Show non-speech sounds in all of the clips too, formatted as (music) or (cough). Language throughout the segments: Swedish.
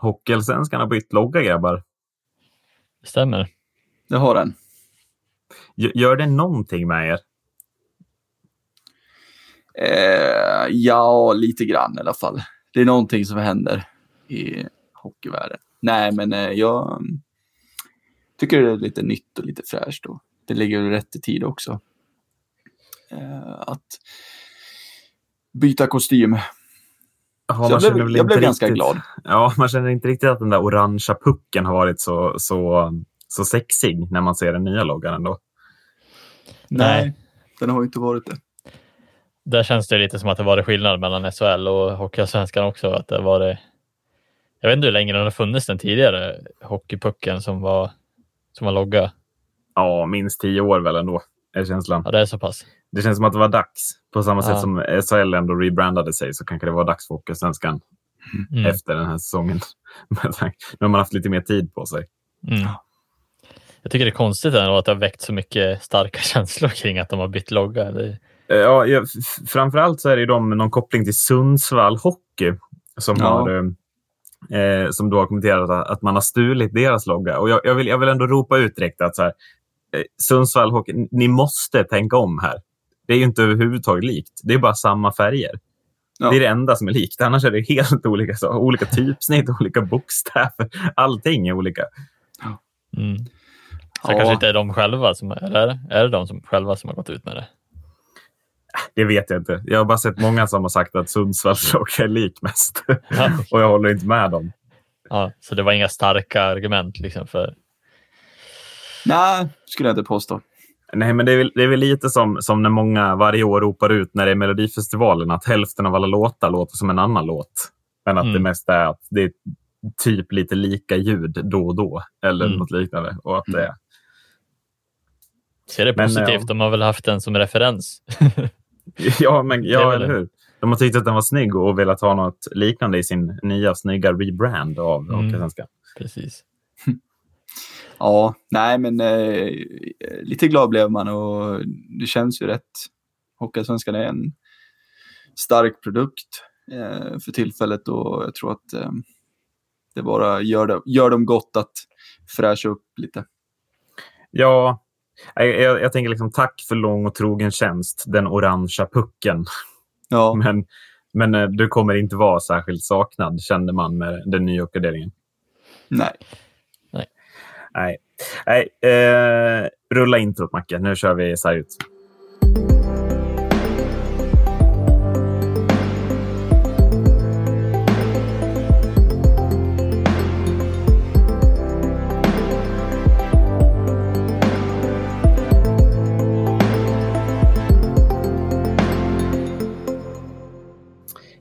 Hockeyallsvenskan har bytt logga, grabbar. Det stämmer. Det har den. Gör det någonting med er? Eh, ja, lite grann i alla fall. Det är någonting som händer i hockeyvärlden. Nej, men eh, jag tycker det är lite nytt och lite fräscht. Och det ligger rätt i tid också. Eh, att byta kostym. Ja, jag blev, jag blev ganska glad. Ja, man känner inte riktigt att den där orangea pucken har varit så, så, så sexig när man ser den nya loggan ändå. Nej, Nej den har inte varit det. Där känns det lite som att det varit skillnad mellan SHL och Hockeyallsvenskan också. Att det var jag vet inte hur länge den har funnits den tidigare hockeypucken som var, som var logga. Ja, minst tio år väl ändå, är känslan. Ja, det är så pass. Det känns som att det var dags. På samma ja. sätt som SHL ändå rebrandade sig så kanske det var dags för Hockeysvenskan mm. efter den här säsongen. (laughs) nu har man haft lite mer tid på sig. Mm. Jag tycker det är konstigt ändå att det har väckt så mycket starka (laughs) känslor kring att de har bytt logga. Det... Eh, ja, ja, framförallt så är det ju de med någon koppling till Sundsvall Hockey som, ja. har, eh, eh, som då har kommenterat att, att, man har stulit deras logga. Och jag, jag, vill, jag vill ändå ropa ut direkt att så här, eh, Sundsvall Hockey, ni måste tänka om här. Det är ju inte överhuvudtaget likt. Det är bara samma färger. Ja. Det är det enda som är likt. Annars är det helt olika, så, olika typsnitt, (laughs) olika bokstäver. Allting är olika. Mm. Så ja. kanske inte är de själva som, eller är det de som själva som har gått ut med det? Det vet jag inte. Jag har bara sett många som har sagt att Sundsvalls är lik mest. (laughs) Ja. och jag håller inte med dem. Ja, så det var inga starka argument liksom för? Nej, skulle jag inte påstå. Nej, men det är, väl, det är väl lite som, som när många varje år ropar ut när det är Melodifestivalen att hälften av alla låtar låter som en annan låt. Men att mm. det mesta är att det är typ lite lika ljud då och då eller mm. något liknande. Och att det, Ser det positivt. Men, ja. De har väl haft den som referens. (laughs) ja, men, ja eller hur? De har tyckt att den var snygg och velat ha något liknande i sin nya snygga rebrand av mm. Precis. (laughs) ja, nej men eh, lite glad blev man och det känns ju rätt. Hockeysvenskan är en stark produkt eh, för tillfället och jag tror att eh, det bara gör, det, gör dem gott att fräscha upp lite. Ja, jag, jag, tänker liksom tack för lång och trogen tjänst, den orangea pucken. Ja. (laughs) Men, men eh, du kommer inte vara särskilt saknad, kände man med den nya uppgraderingen. Nej. Nej. Nej. Eh, rulla introt, Macke. Nu kör vi så här ut.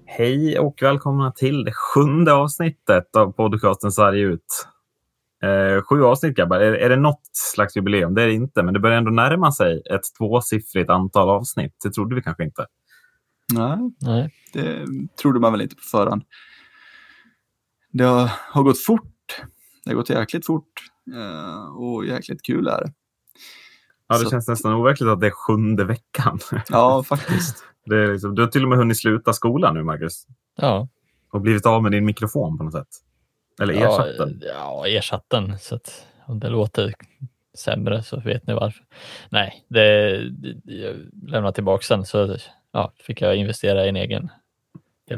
Hej och välkomna till det sjunde avsnittet av podcasten Sverige ut. Eh, sju avsnitt grabbar. Är, är det något slags jubileum? Det är det inte, men det börjar ändå närma sig ett tvåsiffrigt antal avsnitt. Det trodde vi kanske inte. Nej, Nej. det trodde man väl inte på förhand. Det har, har gått fort. Det har gått jäkligt fort eh, och jäkligt kul är det. Ja, det Så. känns nästan overkligt att det är sjunde veckan. (laughs) Ja, faktiskt. Det är liksom, du har till och med hunnit sluta skolan nu, Marcus. Ja. Och blivit av med din mikrofon på något sätt. Eller ersatt den. Ja, ersatt den. Så att om det låter sämre så vet ni varför. Nej, det, jag lämnade tillbaka den så ja, fick jag investera i en egen.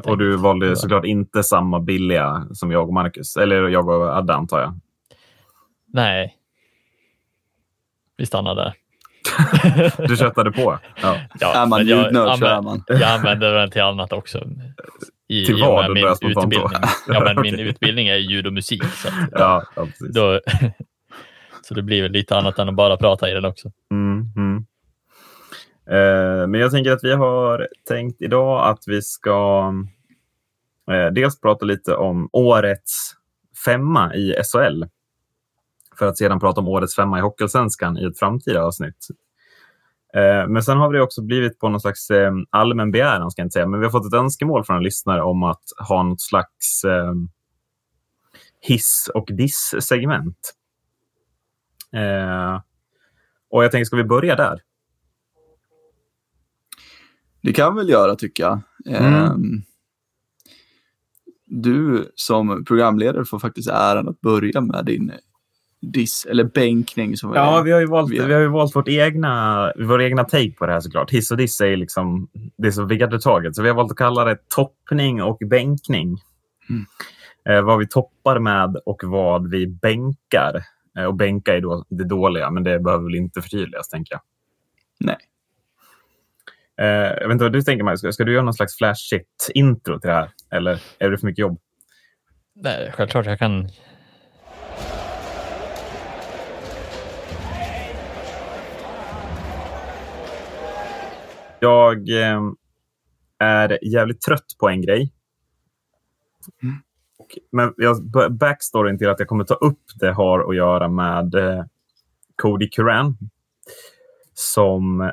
Och du valde såklart inte samma billiga som jag och Marcus. Eller jag och Adde antar jag. Nej. Vi stannar där. (laughs) du köttade på? Ja. ja är man ljudnörd så är man. Jag använder den till annat också. I, till vad? Min utbildning. (laughs) Ja, men min utbildning är ljud och musik. Så, att, ja, ja, precis. Då, (laughs) så det blir väl lite annat än att bara prata i den också. Mm, mm. Eh, men jag tänker att vi har tänkt idag att vi ska eh, dels prata lite om årets femma i SHL för att sedan prata om årets femma i Hockeyallsvenskan i ett framtida avsnitt. Eh, men sen har det också blivit på någon slags eh, allmän begäran, ska jag inte säga, men vi har fått ett önskemål från en lyssnare om att ha något slags eh, hiss och diss-segment. Och jag tänker, ska vi börja där? Det kan vi väl göra, tycker jag. Mm. du som programledare får faktiskt äran att börja med din diss eller bänkning. Som Ja, vi har ju valt, vi- vi har ju valt vårt egna, vår egna take på det här såklart. Hiss och diss är liksom det är så vedertaget. Så vi har valt att kalla det toppning och bänkning. Mm. Eh, vad vi toppar med och vad vi bänkar. Eh, och bänka är då det dåliga, men det behöver väl inte förtydligas, tänker jag. Nej. Eh, jag vet inte vad du tänker, Maj. Ska, ska du göra någon slags flash shit-intro till det här? Eller är det för mycket jobb? Nej, självklart jag kan. Jag eh, är jävligt trött på en grej. Och, men jag, backstoryn till att jag kommer ta upp det har att göra med eh, Cody Curran. Som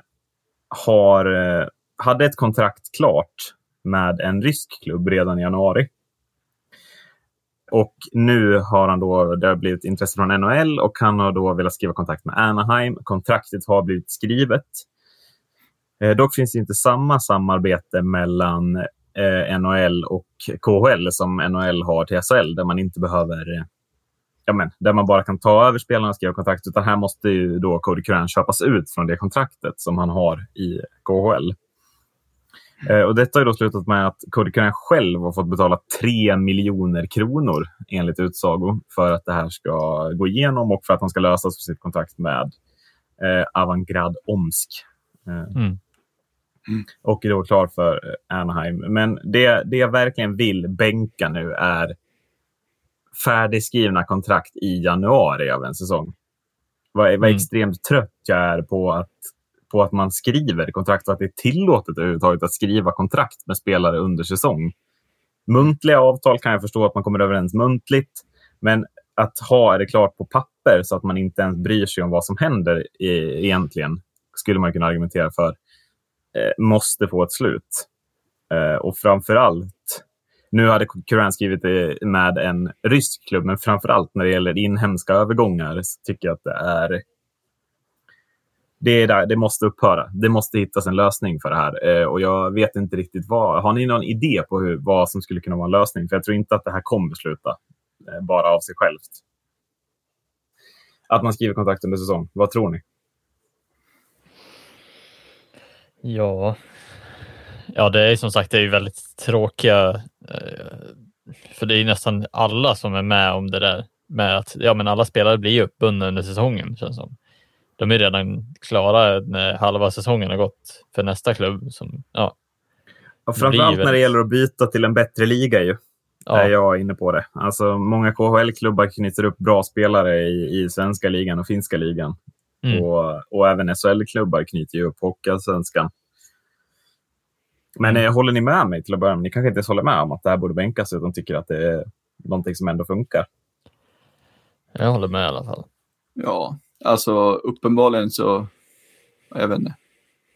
har, eh, hade ett kontrakt klart med en rysk klubb redan i januari. Och nu har han då, det har blivit intresse från NHL och han har då velat skriva kontrakt med Anaheim. Kontraktet har blivit skrivet. Eh, dock finns det inte samma samarbete mellan eh, NHL och KHL som NHL har till SHL, där man inte behöver eh, ja, men, där man bara kan ta över spelarna och skriva kontrakt, utan här måste ju då Cody Curran köpas ut från det kontraktet som han har i KHL. Eh, och detta har ju då slutat med att Cody Curran själv har fått betala 3 miljoner kronor enligt utsago för att det här ska gå igenom och för att han ska lösas för sitt kontrakt med eh, Avantgrad Omsk. Eh, Mm och är då klar för eh, Anaheim. Men det, det jag verkligen vill bänka nu är färdigskrivna kontrakt i januari av en säsong. Vad, vad Mm. extremt trött jag är på att, på att man skriver kontrakt och att det är tillåtet överhuvudtaget att skriva kontrakt med spelare under säsong. Muntliga avtal kan jag förstå att man kommer överens muntligt, men att ha det klart på papper så att man inte ens bryr sig om vad som händer e- egentligen skulle man kunna argumentera för Eh, måste få ett slut. Eh, och framför allt, nu hade Kuran skrivit det med en rysk klubb, men framför allt när det gäller inhemska övergångar så tycker jag att det är det, är där, det måste upphöra. Det måste hittas en lösning för det här. Eh, och jag vet inte riktigt vad. Har ni någon idé på hur, vad som skulle kunna vara en lösning? För jag tror inte att det här kommer sluta eh, bara av sig självt. Att man skriver kontrakt under säsong. Vad tror ni? Ja. Ja, det är som sagt det är ju väldigt tråkiga. eh, För det är ju nästan alla som är med om det där med att ja, men alla spelare blir uppbundna under säsongen känns som. De är redan klara när halva säsongen har gått för nästa klubb. Som, ja, blir framförallt när det väldigt- gäller att byta till en bättre liga. Ju. ja, är jag inne på det. Alltså, många KHL-klubbar knyter upp bra spelare i, i svenska ligan och finska ligan. Mm. Och, och även SHL-klubbar knyter ju upp Hockeyallsvenskan. Men Mm. eh, håller ni med mig till att börja med? Ni kanske inte ens håller med om att det här borde bänkas utan tycker att det är någonting som ändå funkar. jag håller med i alla fall. Ja, alltså uppenbarligen så, jag vet inte,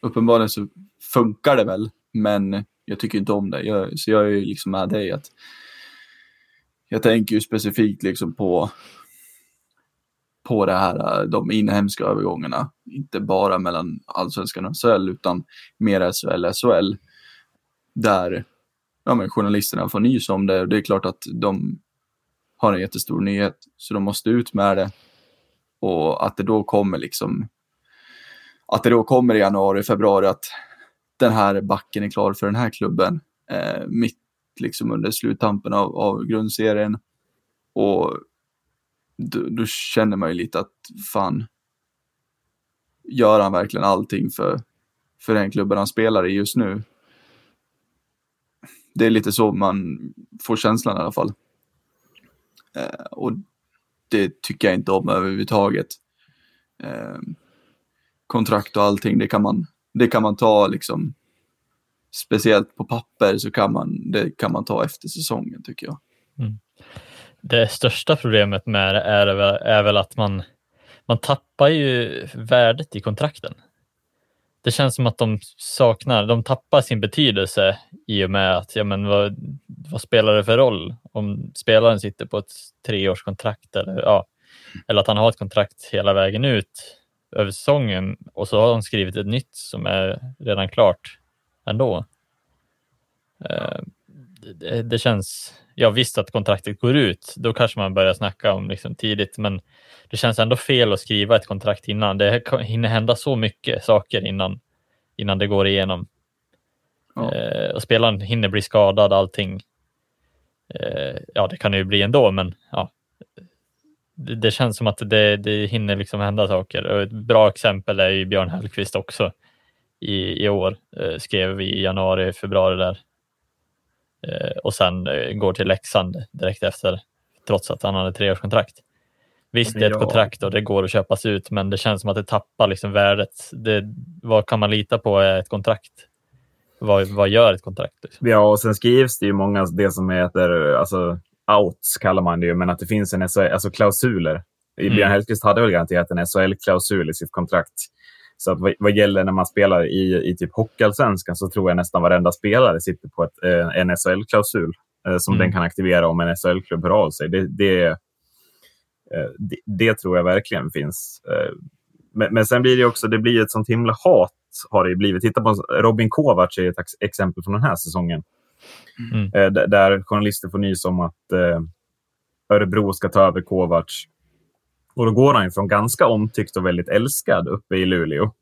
uppenbarligen så funkar det väl, men jag tycker inte om det. Jag, så jag är ju liksom med dig att jag tänker ju specifikt liksom på på det här, eh, de inhemska övergångarna. Inte bara mellan allsvenskan och SHL, utan mer SHL, och SHL. Där ja, men journalisterna får nys om det. Det är klart att de har en jättestor nyhet, så de måste ut med det. Och att det då kommer liksom att det då kommer i januari, februari att den här backen är klar för den här klubben eh, mitt liksom under sluttampen av, av grundserien. Och då, då känner man ju lite att fan, gör han verkligen allting för, för den klubben han spelar i just nu? Det är lite så man får känslan i alla fall. Eh, och det tycker jag inte om överhuvudtaget. Eh, kontrakt och allting, det kan man, det kan man ta liksom, speciellt på papper så kan man, det kan man ta efter säsongen tycker jag. Mm. Det största problemet med det är, väl- är väl att man, man tappar ju värdet i kontrakten. Det känns som att de saknar, de tappar sin betydelse i och med att, ja men vad, vad spelar det för roll om spelaren sitter på ett treårskontrakt eller, ja, eller att han har ett kontrakt hela vägen ut över säsongen och så har de skrivit ett nytt som är redan klart ändå. Ja det, det känns, ja visst att kontraktet går ut, då kanske man börjar snacka om liksom tidigt, men det känns ändå fel att skriva ett kontrakt innan. Det hinner hända så mycket saker innan, innan det går igenom. Ja. Eh, och spelaren hinner bli skadad, allting. Eh, ja, det kan det ju bli ändå, men ja. Det, det känns som att det, det hinner liksom hända saker. Och ett bra exempel är ju Björn Hellkvist också i, i år. Eh, skrev vi i januari, februari där. Eh, och sen eh, går till Leksand direkt efter, trots att han hade treårskontrakt. Visst, det är ett kontrakt och det går att köpas ut, men det känns som att det tappar liksom värdet. Det, vad kan man lita på är ett kontrakt? Vad, vad gör ett kontrakt? Liksom? Ja, och sen skrivs det ju många, det som heter, alltså outs kallar man det ju, men att det finns en alltså klausuler. Mm. Björn Hellkvist hade väl garanterat en SHL-klausul i sitt kontrakt. Så att vad, vad gäller när man spelar i, i typ Hockeyallsvenskan så tror jag nästan varenda spelare sitter på ett, eh, en SHL-klausul eh, som Mm. den kan aktivera om en SHL-klubb hör av sig. Det, det, eh, det, det tror jag verkligen finns. Men, men sen blir det också, det blir ett sånt himla hat har det blivit. Titta på Robin Kovacs är ett ex- exempel från den här säsongen. Mm. Där journalister får nys om att Örebro ska ta över Kovacs. Och då går han ju från ganska omtyckt och väldigt älskad uppe i Luleå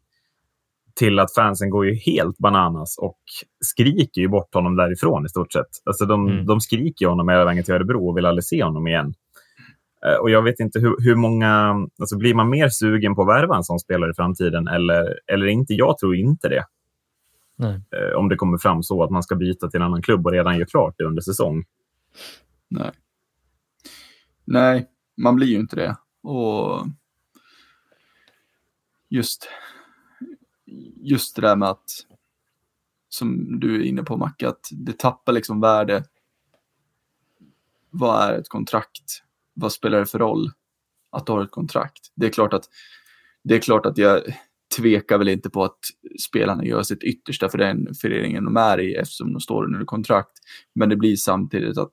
till att fansen går ju helt bananas och skriker ju bort honom därifrån i stort sett. Alltså de, Mm. de skriker honom hela vägen till Örebro och vill aldrig se honom igen. Eh, Och jag vet inte hur, hur många... Alltså blir man mer sugen på att värva en sån spelare i framtiden eller, eller inte? Jag tror inte det. Nej. Eh, Om det kommer fram så att man ska byta till en annan klubb och redan gör klart det under säsong. Nej. Nej, man blir ju inte det. Och just, just det där med att, som du är inne på Macke, att det tappar liksom värde. Vad är ett kontrakt? Vad spelar det för roll att du har ett kontrakt? Det är klart att, det är klart att jag tvekar väl inte på att spelarna gör sitt yttersta för den föreningen de är i eftersom de står under kontrakt. Men det blir samtidigt att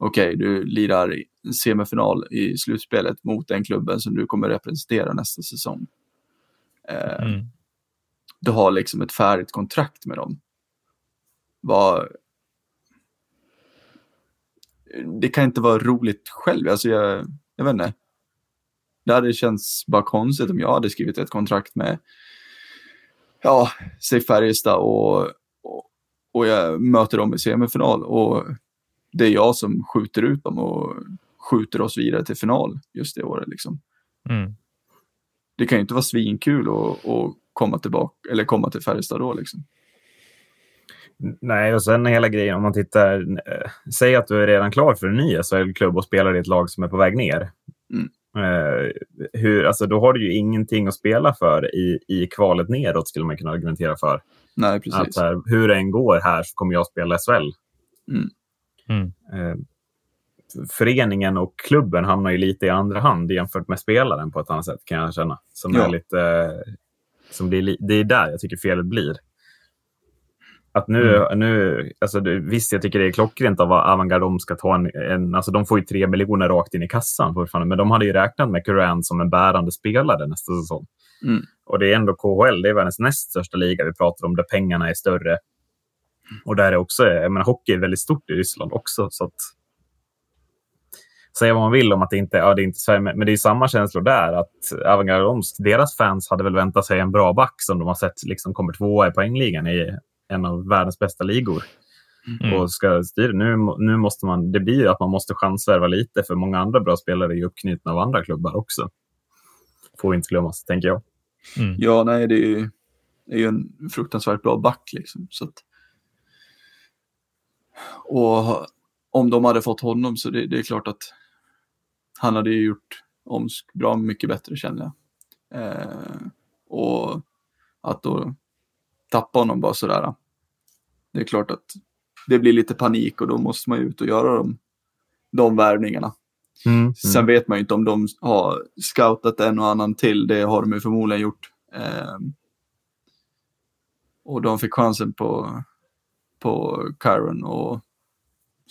okej, du lirar semifinal i slutspelet mot den klubben som du kommer representera nästa säsong. Eh, Mm. Du har liksom ett färdigt kontrakt med dem. Vad... Det kan inte vara roligt själv. Alltså jag, jag vet inte. Det hade känts bara konstigt om jag hade skrivit ett kontrakt med, ja, säg Färjestad och, och, och jag möter dem i semifinal och det är jag som skjuter ut dem och skjuter oss vidare till final just det året. Liksom. Mm. Det kan ju inte vara svinkul att, att komma tillbaka eller komma till Färjestad då. Liksom. Nej, och sen hela grejen om man tittar. Eh, säg att du är redan klar för en ny SHL-klubb och spelar i ett lag som är på väg ner. Mm. Eh, hur, alltså, då har du ju ingenting att spela för i, i kvalet neråt, skulle man kunna argumentera för. Nej, Att, precis. så här, hur det än går här så kommer jag spela SHL. Mm. Eh, föreningen och klubben hamnar ju lite i andra hand jämfört med spelaren på ett annat sätt kan jag känna. Som Ja. är lite, eh, som blir, li- det är där jag tycker felet blir. Att nu, nu alltså det, visst, jag tycker det är klockrent av Avantgarde de ska ta en, en, alltså de får ju tre miljoner rakt in i kassan fortfarande, men de hade ju räknat med Curran som en bärande spelare nästa säsong. Mm. Och det är ändå KHL, det är världens näst största liga vi pratar om, där pengarna är större. Och där är också, jag menar, hockey är väldigt stort i Ryssland också, så att säga vad man vill om att det inte, ja, det är inte Sverige, men det är samma känslor där. att Avangard Omsk, deras fans hade väl väntat sig en bra back som de har sett liksom kommer tvåa i poängligan i en av världens bästa ligor. Mm. Och ska styra. Nu, nu måste man, det blir ju att man måste chansvärva lite, för många andra bra spelare är uppknutna av andra klubbar också. Får inte glömmas, tänker jag. Mm. Ja, nej, det är ju, det är ju en fruktansvärt bra back. Liksom, så att... Och om de hade fått honom så det, det är klart att han hade ju gjort Omsk bra mycket bättre känner jag. Eh, och att då tappa honom bara sådär. Det är klart att det blir lite panik och då måste man ju ut och göra de, de värvningarna. Mm. Sen vet man ju inte om de har scoutat en och annan till. Det har de ju förmodligen gjort. Ehm, och de fick chansen på, på Kyron och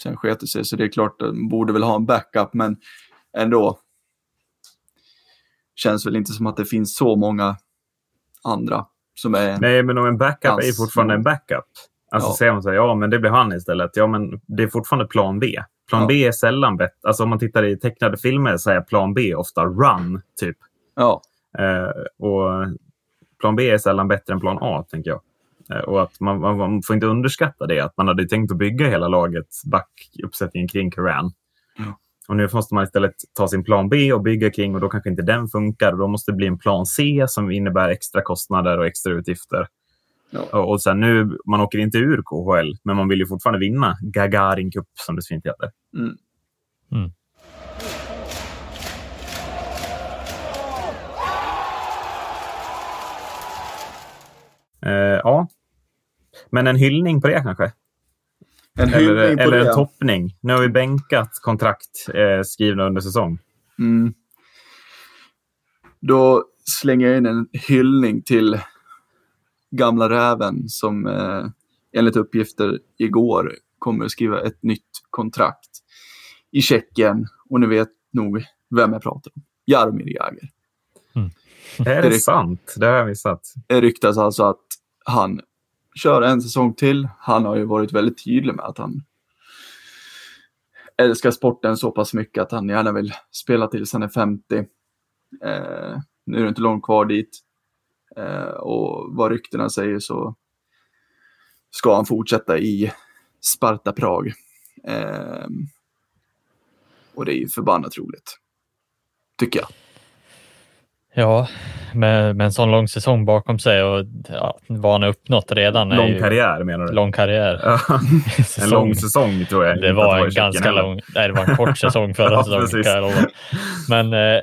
sen sket det sig. Så det är klart, de borde väl ha en backup, men ändå. Känns väl inte som att det finns så många andra som är... Nej, men om en backup är Hans- fortfarande en backup. Alltså Ja. säger man så här, ja men det blir han istället. Ja men det är fortfarande plan B. Plan Ja. B är sällan bättre. Alltså om man tittar i tecknade filmer så är plan B ofta run, typ. Ja, Eh, och plan B är sällan bättre än plan A, tänker jag. Eh, och att man, man, får inte underskatta det, att man hade tänkt att bygga hela laget, backuppsättningen kring Karan. Ja. Och nu måste man istället ta sin plan B och bygga kring och då kanske inte den funkar. Och då måste det bli en plan C som innebär extra kostnader och extra utgifter. Ja. Och, och sen nu, man åker inte ur KHL, men man vill ju fortfarande vinna Gagarin Cup, som det så fint heter. mm. Eh, ja. Men en hyllning på det kanske? en Eller, hyllning på eller det. en toppning. Nu har vi bänkat kontrakt eh, skrivna under säsong. Mm. Då slänger jag in en hyllning till gamla räven som eh, enligt uppgifter igår kommer att skriva ett nytt kontrakt i Tjeckien. Och ni vet nog vem jag pratar om. Jaromir Jagr. Är det Direkt. sant? Det har jag missat. Det ryktas alltså att han köra en säsong till. Han har ju varit väldigt tydlig med att han älskar sporten så pass mycket att han gärna vill spela tills han är 50. Eh, nu är det inte långt kvar dit. Eh, och vad ryktena säger så ska han fortsätta i Sparta Prag. Eh, och det är ju förbannat roligt. Tycker jag. Ja, med, med en sån lång säsong bakom sig och ja, vad han har uppnått redan. är Lång ju, karriär menar du? Lång karriär. Ja, (laughs) en lång säsong tror jag. Det var en ganska lång, nej det var en kort säsong förra (laughs) Ja, säsongen kan. Men eh,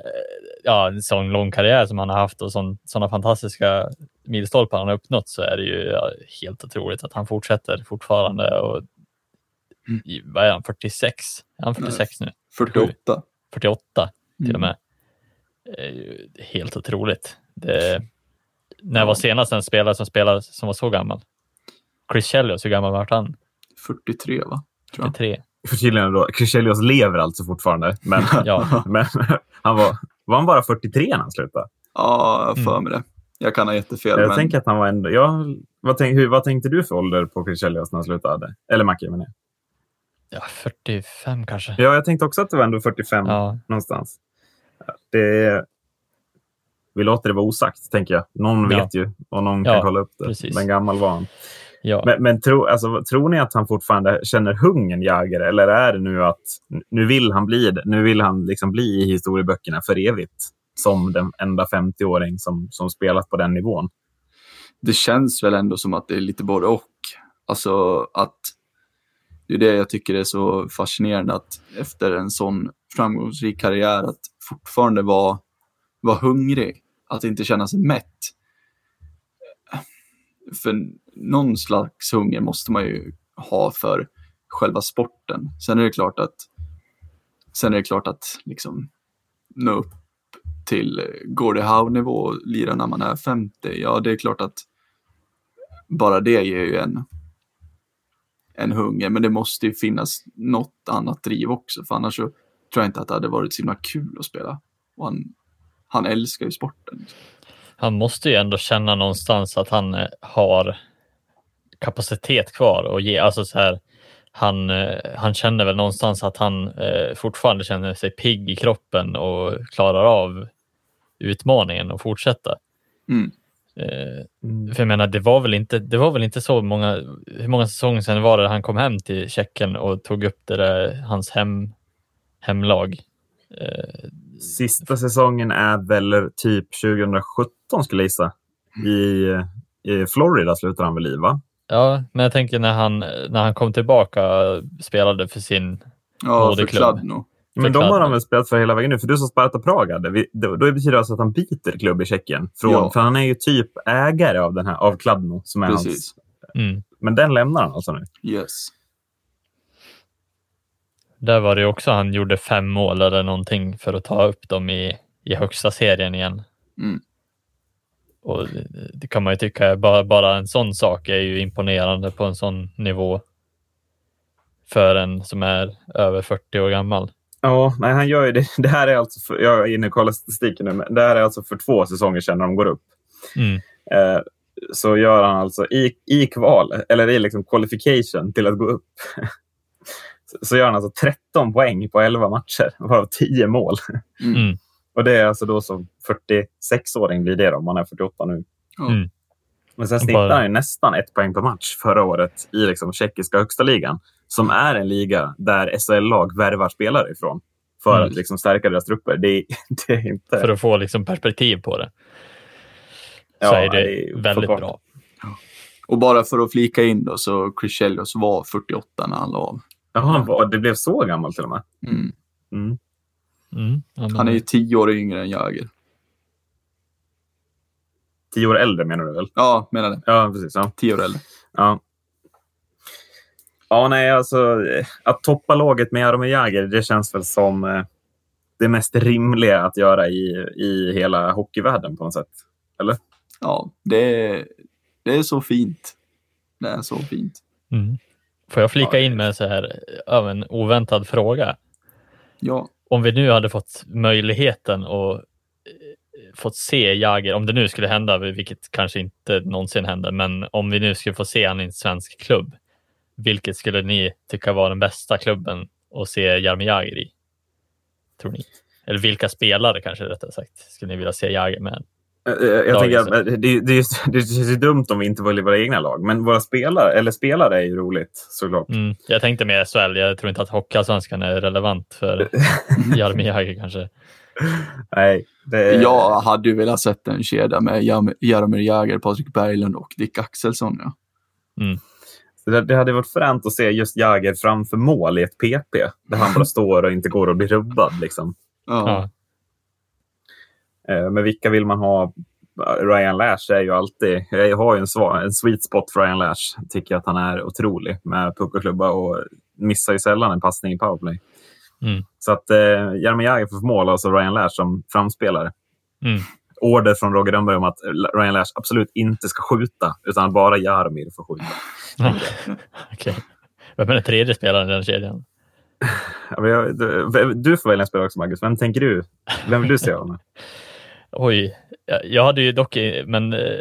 ja, en sån lång karriär som han har haft och sådana fantastiska milstolpar han har uppnått så är det ju ja, helt otroligt att han fortsätter fortfarande. Och, Mm. vad är han, 46? Är han 46 nu? 48. 48 till och Mm. med. Är ju helt otroligt. Det, när var senast en spelare som spelade som var så gammal? Chris Chelios, hur gammal var han? 43 va? Tror jag. 43. Förtydligande då. Crescelius lever alltså fortfarande. Men, (laughs) Ja, (laughs) men han var, var han bara 43 när han slutade? Ja, jag för Mm. mig det. Jag kan ha jättefel. Jag men... tänker att han var ändå... Ja, vad, tänk, hur, vad tänkte du för ålder på Crescelius när han slutade? Eller Macke menar jag. ja 45 kanske. Ja, jag tänkte också att det var ändå 45 Ja, någonstans. Det, vi låter det vara osagt, tänker jag. Någon Ja. vet ju och någon kan Ja, kolla upp det. precis. Men gammal var han. ja. Men, men tro, alltså, tror ni att han fortfarande känner hungern, Jäger? Eller är det nu att nu vill han bli det? Nu vill han liksom bli i historieböckerna för evigt som den enda 50-åring som, som spelat på den nivån? det känns väl ändå som att det är lite både och. Alltså att det är det jag tycker är så fascinerande att efter en sån framgångsrik karriär att fortfarande vara, vara hungrig, att inte känna sig mätt. För någon slags hunger måste man ju ha för själva sporten. Sen är det klart att sen är det klart att liksom nå upp till Gordie Howe-nivå och lira när man är 50. Ja, det är klart att bara det ger ju en, en hunger, men det måste ju finnas något annat driv också, för annars så tror jag inte att det hade varit så himla kul att spela. Och han, han älskar ju sporten. Han måste ju ändå känna någonstans att han eh, har kapacitet kvar och ge, alltså så här, han, eh, han känner väl någonstans att han eh, fortfarande känner sig pigg i kroppen och klarar av utmaningen och fortsätta. Mm. Eh, för jag menar, det var väl inte, det var väl inte så många, hur många säsonger sedan var det han kom hem till Tjeckien och tog upp det där, hans hem, hemlag? Eh, Sista säsongen är väl typ 2017 skulle jag gissa. I, I Florida slutar han väl i, va? Ja, men jag tänker när han, när han kom tillbaka och spelade för sin... Ja, för Moderklubb. Men de har han väl spelat för hela vägen nu? För du sa Sparta Prag hade. Vi- Då, då betyder det alltså att han byter klubb i Tjeckien. Från, Ja. För han är ju typ ägare av, den här, av Kladno. Som är hans, Precis. Mm. men den lämnar han alltså nu. Yes. Där var det också, han gjorde fem mål eller någonting för att ta upp dem i, i högsta serien igen. Mm. Och det, det kan man ju tycka, bara, bara en sån sak är ju imponerande på en sån nivå. För en som är över 40 år gammal. Ja, nej, han gör ju det. (laughs) Det här är alltså, för, jag är inne och kollar statistiken nu, men det här är alltså för två säsonger sedan när de går upp. Mm. Eh, så gör han alltså i, i kval, eller i liksom qualification till att gå upp, (laughs) så- gör han alltså 13 poäng på 11 matcher, varav 10 mål. Mm. Och det är alltså då som 46-åring blir det då, om man är 48 nu. Mm. Men sen snittade han ju nästan ett poäng per match förra året i liksom tjeckiska högsta ligan, som är en liga där SHL-lag värvar spelare ifrån för Mm. att liksom stärka deras trupper. Det är, (laughs) det är inte... För att få liksom perspektiv på det. Så Ja, är det, det är väldigt bra. Och bara för att flika in då, så Chris Chelios var 48 när han la av. Ja, han var, det blev så gammalt till och med. Mm. Mm. Mm. Han är ju tio år yngre än Jäger. Tio år äldre menar du väl? Ja, menar det. Ja, precis. Ja. Tio år äldre. Ja. Ja, nej, alltså eh, att toppa laget med Jaromir Jagr, det känns väl som eh, det mest rimliga att göra i, i hela hockeyvärlden på något sätt. Eller? Ja, det är, det är så fint. Det är så fint. Mm. Får jag flika in med så här, en oväntad fråga? Ja, Om vi nu hade fått möjligheten och eh, fått se Jager, om det nu skulle hända, vilket kanske inte någonsin händer, men om vi nu skulle få se han i en svensk klubb, vilket skulle ni tycka var den bästa klubben att se Jaromir Jagr i? Tror ni? Eller vilka spelare kanske rättare sagt skulle ni vilja se Jagr med? Eh, eh, Jag tänker, att, eh, det, det, är- (laughs) det känns ju dumt om vi inte väljer våra egna lag, men våra spelare, eller spelare är ju roligt såklart. Mm. Jag tänkte med SHL, jag tror inte att Hockeyallsvenskan är relevant för (laughs) Jaromir kanske. Nej, det, jag hade ju velat sett en kedja med Jaromir Jagr, Patrik Berglund och Dick Axelsson. Ja. det, det hade varit fränt att se just Jagr framför mål i ett PP, där han bara (laughs) står och inte går att bli rubbad. Liksom. Ja. Ja. Eh, Men vilka vill man ha? Ryan Lash är ju alltid... Jag har ju en, svar, en sweet spot för Ryan Lash. Tycker att han är otrolig med puck och klubba och missar ju sällan en passning i powerplay. Mm. Så att eh, Jaromir Jagr får mål, alltså Ryan Lash som framspelare. Mm. Order från Roger Rönnberg om att Ryan Lash absolut inte ska skjuta, utan bara Jaromir får skjuta. Ja. (laughs) Okej. Vem är den tredje spelaren i den kedjan? Ja, men jag- Du, du får välja en spelare också, Marcus. Vem tänker du? Vem vill du se honom? Oj, jag, hade ju dock, men eh,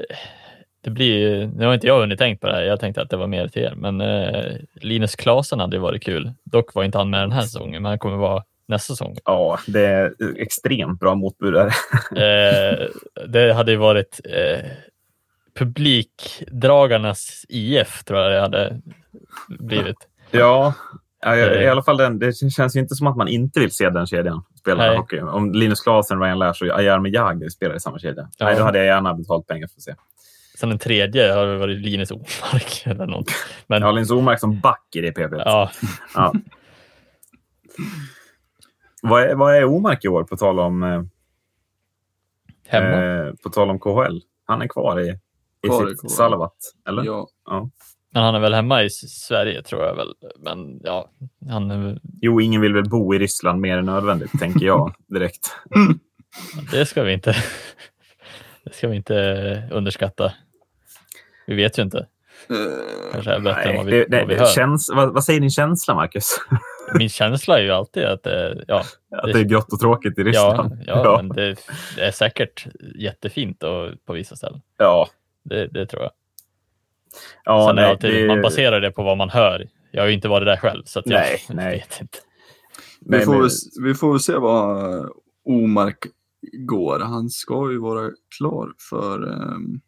det blir ju, nu har inte jag hunnit tänkt på det här. Jag tänkte att det var mer till er, men eh, Linus Klasen hade varit kul. Dock var inte han med den här säsongen, men han kommer vara nästa säsong. Ja, det är extremt bra motbud. (laughs) Eh, det hade ju varit eh, publikdragarnas IF, tror jag det hade blivit. Ja, ja, Eh. i alla fall den. Det känns ju inte som att man inte vill se den kedjan spela Nej. hockey. Om Linus Klasen, Ryan Lash och Jaromir Jagr spelar i samma kedja. Ja. Nej, då hade jag gärna betalt pengar för att se. Sen den tredje har det varit Linus Omark (laughs) eller något. Men har Linus Omark som back i det PP. ja, Ja. vad, är, vad är Omark i år, på tal om, eh, hemma. eh, på tal om KHL? Han är kvar i, i Kvar sitt KHL. Salavat, eller? Ja. Men han är väl hemma i Sverige tror jag väl. Men ja, han är, Jo, ingen vill väl bo i Ryssland mer än nödvändigt, tänker jag (laughs) direkt. det ska vi inte. Det ska vi inte underskatta. Vi vet ju inte. Eh, Kanske är bättre än Nej, vad vi, det, det, vad vi hör. känns, vad, vad säger din känsla, Marcus? (laughs) Min känsla är ju alltid att det, ja, Att det är grått och tråkigt i ja, Ryssland? (laughs) ja, men det, det är säkert jättefint och, på vissa ställen. ja. Det, det tror jag. Ja Sen nej, det alltid, det- man baserar det på vad man hör. Jag har ju inte varit där själv, så att jag Nej, (laughs) nej. vet inte. vi, Nej, får men- väl, vi får väl se vad Omark går. Han ska ju vara klar för ehm,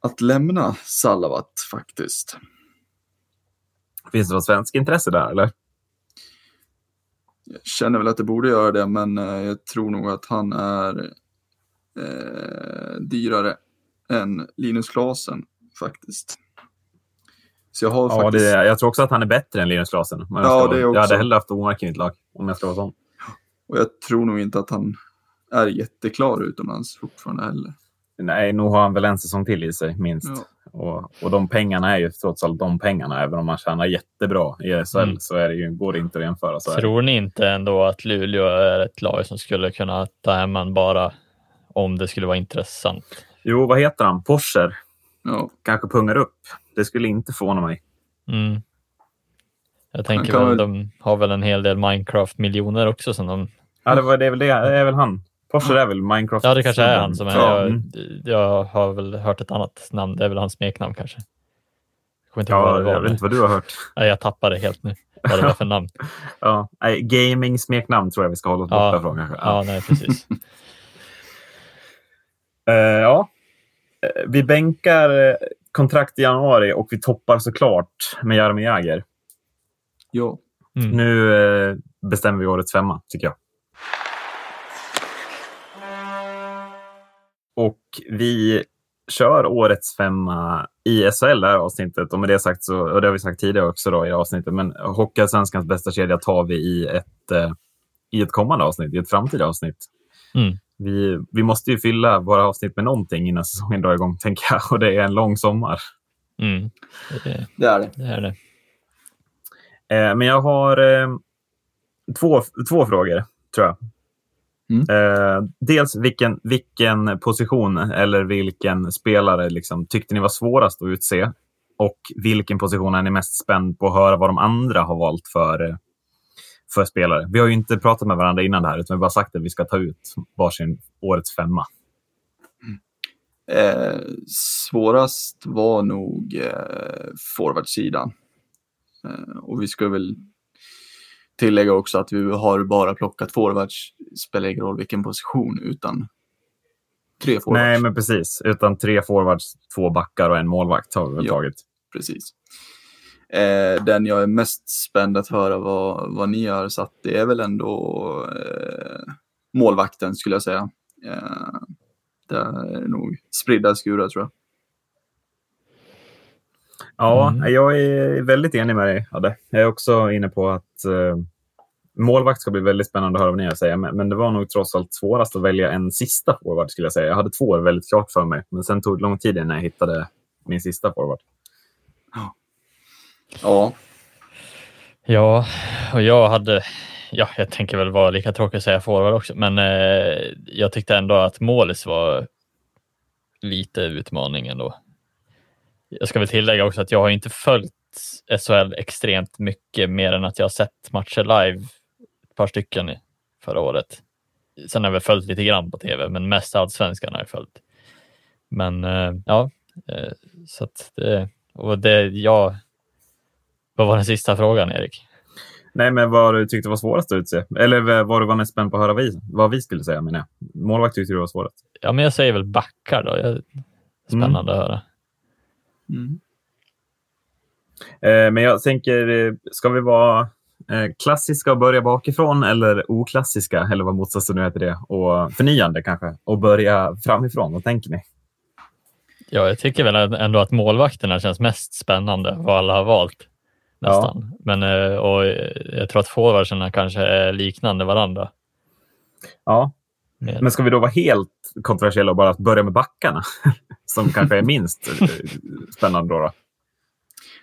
att lämna Salavat faktiskt. Finns det något svensk intresse där, eller? Jag känner väl att det borde göra det, men eh, jag tror nog att han är eh, dyrare än Linus Klasen faktiskt. Så jag har Ja, faktiskt... det, jag tror också att han är bättre än Linus Klasen. om jag Ja, ska Jag också. hade hellre haft Omark i mitt lag, om jag ska vara sån. Och jag tror nog inte att han är jätteklar utomlands fortfarande heller. Nej, nog har han väl en säsong till i sig, minst. Ja. Och, och de pengarna är ju trots allt de pengarna. Även om man tjänar jättebra i SHL Mm. så är det ju, går det inte att jämföra. Så. Tror ni inte ändå att Luleå är ett lag som skulle kunna ta hem en bara om det skulle vara intressant? Jo, vad heter han? Porscher. Ja, Kanske pungar upp. Det skulle inte förvåna mig. Mm. Jag tänker väl, de har väl en hel del Minecraft-miljoner också som de... Ja, det, var, det, är väl det, det är väl han. Porsche är väl Minecraft? Ja, det kanske är han som är. Ja, Jag, mm. jag har väl hört ett annat namn. Det är väl hans smeknamn kanske. Jag inte ja jag vet inte vad du har hört. Nej, jag tappade helt nu vad det var för (laughs) namn. Ja, gaming-smeknamn tror jag vi ska hålla oss Ja. borta från kanske. Ja, nej, precis. Eh, ja. Eh, Vi bänkar eh, kontrakt i januari och vi toppar såklart med Jaromir Jagr. Ja. Mm. Nu eh, bestämmer vi årets femma, tycker jag. Och vi kör årets femma i SHL det här avsnittet. Och med det sagt, så, och det har vi sagt tidigare också då i avsnittet, men Hockeyallsvenskans bästa kedja tar vi i ett, eh, i ett kommande avsnitt, i ett framtida avsnitt. Mm. Vi, vi måste ju fylla våra avsnitt med någonting innan säsongen drar igång, tänker jag. Och det är en lång sommar. Mm. Det, Det är det. det är det. Eh, men jag har eh, två, två frågor, tror jag. Mm. Eh, dels vilken, vilken position eller vilken spelare liksom, tyckte ni var svårast att utse? Och vilken position är ni mest spänd på att höra vad de andra har valt för, eh, för spelare? Vi har ju inte pratat med varandra innan det här, utan vi har bara sagt att vi ska ta ut varsin årets femma. Eh, svårast var nog eh, forwardsidan. Eh, och vi ska väl tillägga också att vi har bara plockat forwards. Spelar ingen roll vilken position, utan tre forwards. Nej, men precis. Utan tre forwards, två backar och en målvakt har vi väl Ja. tagit. Precis. Eh, den jag är mest spänd att höra vad, vad ni har satt, det är väl ändå eh, målvakten skulle jag säga. Eh, det är nog spridda skurar tror jag. Ja, Mm. jag är väldigt enig med dig, Adde. Jag är också inne på att eh, målvakt ska bli väldigt spännande att höra vad ni har att säga. Men, men det var nog trots allt svårast att välja en sista forward, skulle jag säga. Jag hade två väldigt klart för mig, men sen tog det lång tid innan jag hittade min sista forward. Ja, Ja, och jag hade, ja, jag tänker väl vara lika tråkig att säga forward också, men eh, jag tyckte ändå att målis var lite utmaning ändå. Jag ska väl tillägga också att jag har inte följt SHL extremt mycket mer än att jag har sett matcher live, ett par stycken förra året. Sen har jag väl följt lite grann på tv, men mest allsvenskan har jag följt. Men eh, ja, eh, så att det, och det jag, vad var den sista frågan Erik? Nej, men vad du tyckte var svårast att utse? Eller vad du var mest spänd på att höra vi, vad vi skulle säga, menar jag. Målvakt tyckte du var svårast. Ja, men jag säger väl backar då. Jag, spännande att höra. mm. Eh, men jag tänker, eh, ska vi vara eh, klassiska och börja bakifrån eller oklassiska, eller vad motsatsen nu är till det, och förnyande kanske, och börja framifrån? Vad tänker ni? Ja, jag tycker väl ändå att målvakterna känns mest spännande vad alla har valt. Nästan. Men, eh, och jag tror att forwardsarna kanske är liknande varandra. Ja, men ska vi då vara helt kontroversiella och bara börja med backarna? (laughs) Som kanske är minst eh, spännande då? då?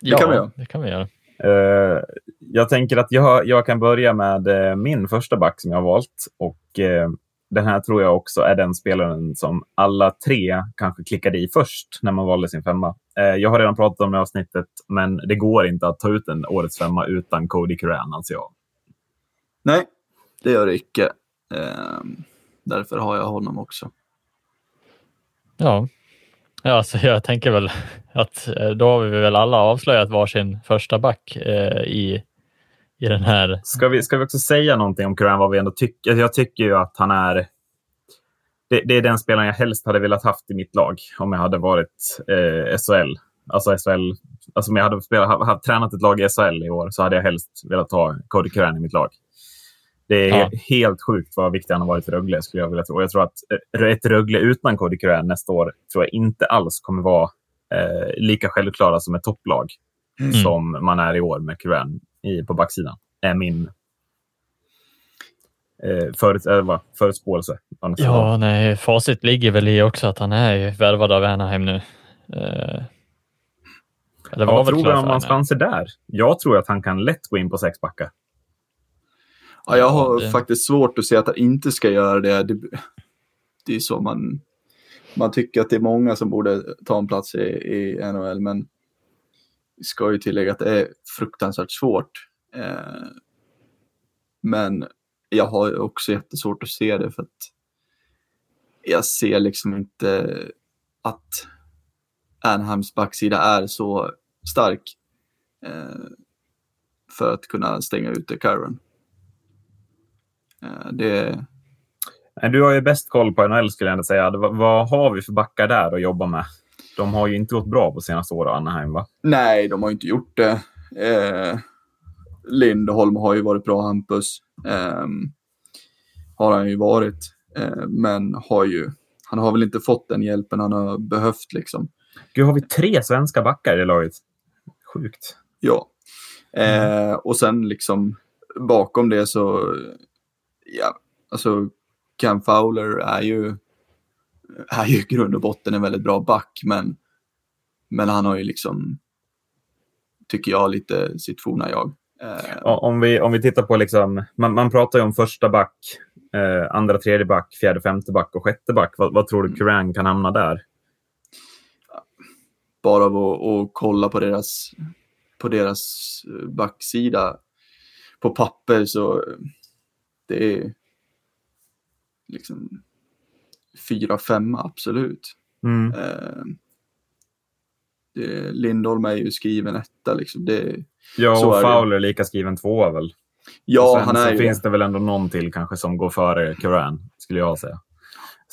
ja, kan vi göra. Det kan vi göra. Eh, jag tänker att jag, jag kan börja med eh, min första back som jag har valt. Och eh, den här tror jag också är den spelaren som alla tre kanske klickade i först när man valde sin femma. Eh, jag har redan pratat om det i avsnittet, men det går inte att ta ut en årets femma utan Cody Curran, anser jag. Nej, det gör det icke. Ehm, därför har jag honom också. Ja. ja, alltså jag tänker väl att eh, då har vi väl alla avslöjat varsin första back eh, i, i den här. Ska vi, ska vi också säga någonting om Curran, vad vi ändå tycker? Jag tycker ju att han är... Det, det är den spelaren jag helst hade velat haft i mitt lag om jag hade varit eh, SHL. Alltså SHL. Alltså om jag hade spelat, ha, ha, tränat ett lag i SHL i år så hade jag helst velat ha Cody Curran i mitt lag. Det är Ja. helt sjukt vad viktig han har varit för Rögle, skulle jag vilja tro. Och jag tror att eh, ett Rögle utan Cody Curran nästa år tror jag inte alls kommer vara eh, lika självklara som ett topplag Mm. som man är i år med Curran på backsidan. är min eh, förut, äh, förutspåelse. Ja, nej, facit ligger väl i också att han är ju värvad av Anaheim nu. Eh, eller Ja, var vad väl tror du om hans chanser där? Jag tror att han kan lätt gå in på sex backar. Ja, jag har det- faktiskt svårt att se att han inte ska göra det. Det, det är så man, man tycker att det är många som borde ta en plats i, i NHL, men vi ska ju tillägga att det är fruktansvärt svårt. Eh, men jag har ju också jättesvårt att se det för att jag ser liksom inte att Anheims backsida är så stark eh, för att kunna stänga ute Kyron. Eh, det, Du har ju bäst koll på NHL skulle jag ändå säga. Vad, vad har vi för backar där att jobba med? De har ju inte gått bra på senaste åren, Anaheim, va? nej, de har inte gjort det. Eh, Lindholm har ju varit bra, Hampus. Eh, har han ju varit. Eh, men har ju, han har väl inte fått den hjälpen han har behövt liksom. Gud, har vi tre svenska backar i laget? Sjukt. Ja. Eh, och sen liksom bakom det så, ja, alltså Cam Fowler är ju, är ju i grund och botten en väldigt bra back, men, men han har ju liksom, tycker jag, lite sitt forna jag. Om vi, om vi tittar på, liksom, man, man pratar ju om första back, eh, andra, tredje back, fjärde, femte back och sjätte back. Vad, vad tror du Curran kan hamna där? bara av att, att kolla på deras, på deras eh, backsida på papper så det är liksom fyra, femma absolut. Mm. Eh, Lindholm är ju skriven etta liksom. Det, Ja, Så och är. Fowler lika skriven tvåa väl? ja, han är ju finns det. väl ändå någon till kanske som går före Curran, skulle jag säga.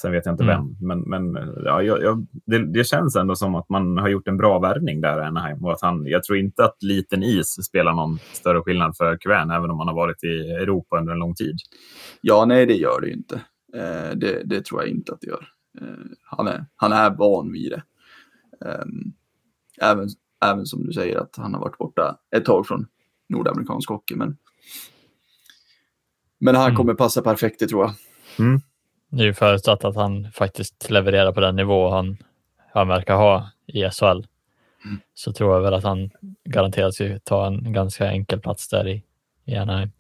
Sen vet jag inte Mm. vem, men, men ja, jag, jag, det, det känns ändå som att man har gjort en bra värvning där i Anaheim. Och att han, jag tror inte att liten is spelar någon större skillnad för Curran, även om han har varit i Europa under en lång tid. Ja, nej, det gör det ju inte. Eh, det, det tror jag inte att det gör. Eh, han, är, han är van vid det. Ehm, även, även som du säger att han har varit borta ett tag från nordamerikansk hockey. Men, men han Mm. kommer passa perfekt, det tror jag. Det är ju förutsatt att han faktiskt levererar på den nivå han, han verkar ha i SHL. Mm. Så tror jag väl att han garanterat ska ta en ganska enkel plats där i, i Anaheim.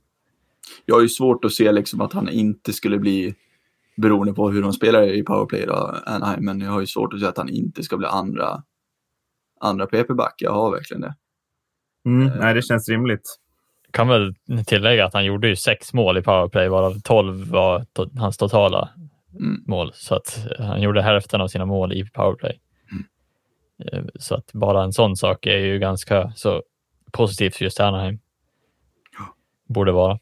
Jag har ju svårt att se liksom att han inte skulle bli, beroende på hur de spelar i powerplay då, Anaheim, men jag har ju svårt att se att han inte ska bli andra, andra PP-back. Jag har verkligen det. Mm, Eh. nej, det känns rimligt. Kan väl tillägga att han gjorde ju sex mål i powerplay, varav 12 var to- hans totala Mm. mål. Så att han gjorde hälften av sina mål i powerplay. Eh, Så att bara en sån sak är ju ganska så positivt för just Anaheim. Borde vara.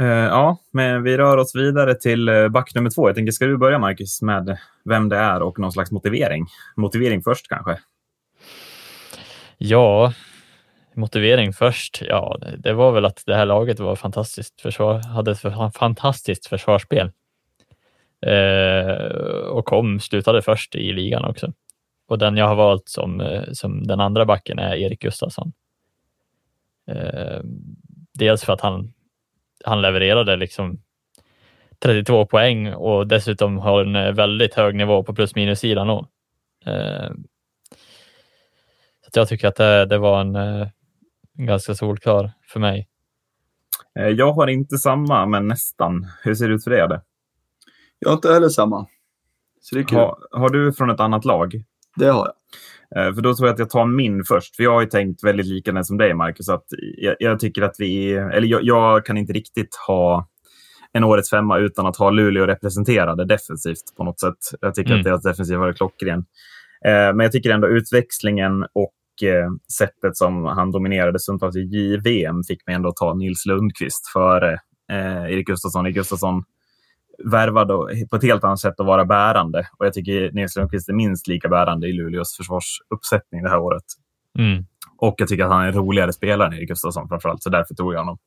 Eh, ja, men vi rör oss vidare till eh, back nummer två. Jag tänker, ska du börja Marcus med vem det är och någon slags motivering? Motivering först kanske? Ja, motivering först. Ja, det- var väl att det här laget var fantastiskt försvar, hade ett fantastiskt försvarsspel. Eh, och kom, slutade först i ligan också. Och den jag har valt som, eh, som den andra backen är Erik Gustafsson. Eh, dels för att han, han levererade liksom 32 poäng och dessutom har en eh, väldigt hög nivå på plus minus sidan. då. Eh, så att jag tycker att det, det var en, eh, en ganska solklar för mig. Eh, jag har inte samma, men nästan. Hur ser det ut för dig? Adde? Jag har inte heller samma. Så det är kul. Har, har du från ett annat lag? Det har jag. Eh, För då tror jag att jag tar min först. För jag har ju tänkt väldigt likadant som dig, Marcus. Att jag, jag tycker att vi... Eller jag, jag kan inte riktigt ha en årets femma utan att ha Luleå representerade defensivt på något sätt. Jag tycker Mm. att deras defensiv var klockren. Eh, men jag tycker ändå utväxlingen och eh, sättet som han dominerade stundtals i JVM fick mig ändå att ta Nils Lundqvist före Erik Gustafsson. Erik Gustafsson värvade på ett helt annat sätt att vara bärande. Och jag tycker Nils Lundqvist är minst lika bärande i Luleås försvarsuppsättning det här året. Mm. Och jag tycker att han är en roligare spelare än Erik Gustafsson framförallt, så därför tog jag honom.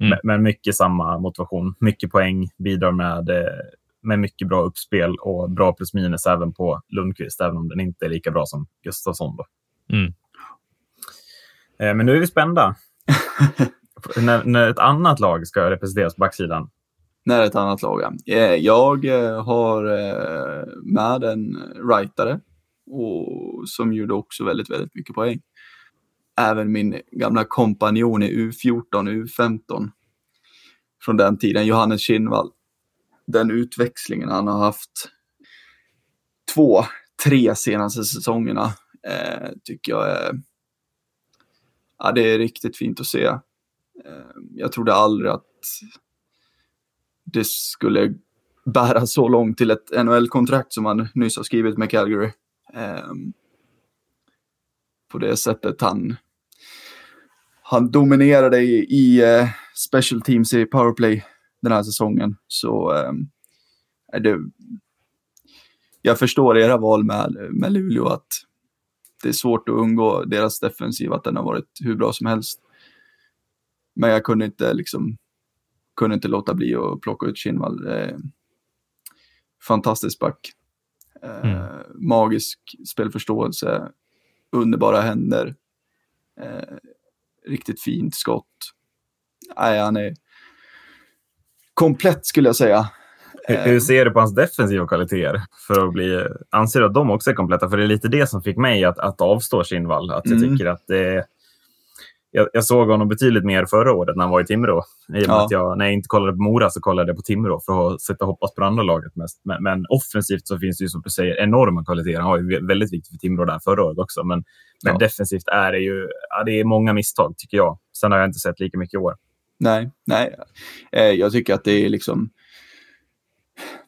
Mm. Men, men mycket samma motivation, mycket poäng, bidrar med, eh, med mycket bra uppspel och bra plus minus även på Lundqvist, även om den inte är lika bra som Gustafsson. Då. Mm. Eh, Men nu är vi spända. (laughs) när, när ett annat lag ska representeras på backsidan. När ett annat lag, ja. Eh, jag eh, har eh, med en rightare och som gjorde också väldigt, väldigt mycket poäng. Även min gamla kompanjon i U14, U15 från den tiden, Johannes Kinnvall. Den utväxlingen han har haft två, tre senaste säsongerna eh, tycker jag är, ja, det är riktigt fint att se. Eh, jag trodde aldrig att det skulle bära så långt till ett NHL-kontrakt som han nyss har skrivit med Calgary. Um, på det sättet han, han dominerade i, i uh, special teams i powerplay den här säsongen. Så um, är det, jag förstår era val med, med Luleå att det är svårt att undgå deras defensiv, att den har varit hur bra som helst. Men jag kunde inte liksom kunde inte låta bli att plocka ut Kinnvall. Eh, fantastisk back. Eh, mm. Magisk spelförståelse, underbara händer, eh, riktigt fint skott. Nej, han är komplett skulle jag säga. Hur, hur, ser du på hans defensiva kvaliteter? För att bli, anser du att de också är kompletta? För det är lite det som fick mig att, att avstå Kinnvall. Att jag mm. tycker att det jag, jag, såg honom betydligt mer förra året när han var i Timrå. I ja. att jag, när jag inte kollade på Mora så kollade jag på Timrå för att sätta hoppas på andra laget mest. Men, men, offensivt så finns det ju som du säger enorma kvaliteter. Han var ju väldigt viktig för Timrå där förra året också. Men, men ja. defensivt är det ju ja, det är många misstag tycker jag. Sen har jag inte sett lika mycket i år. Nej, nej. Eh, jag tycker att det är liksom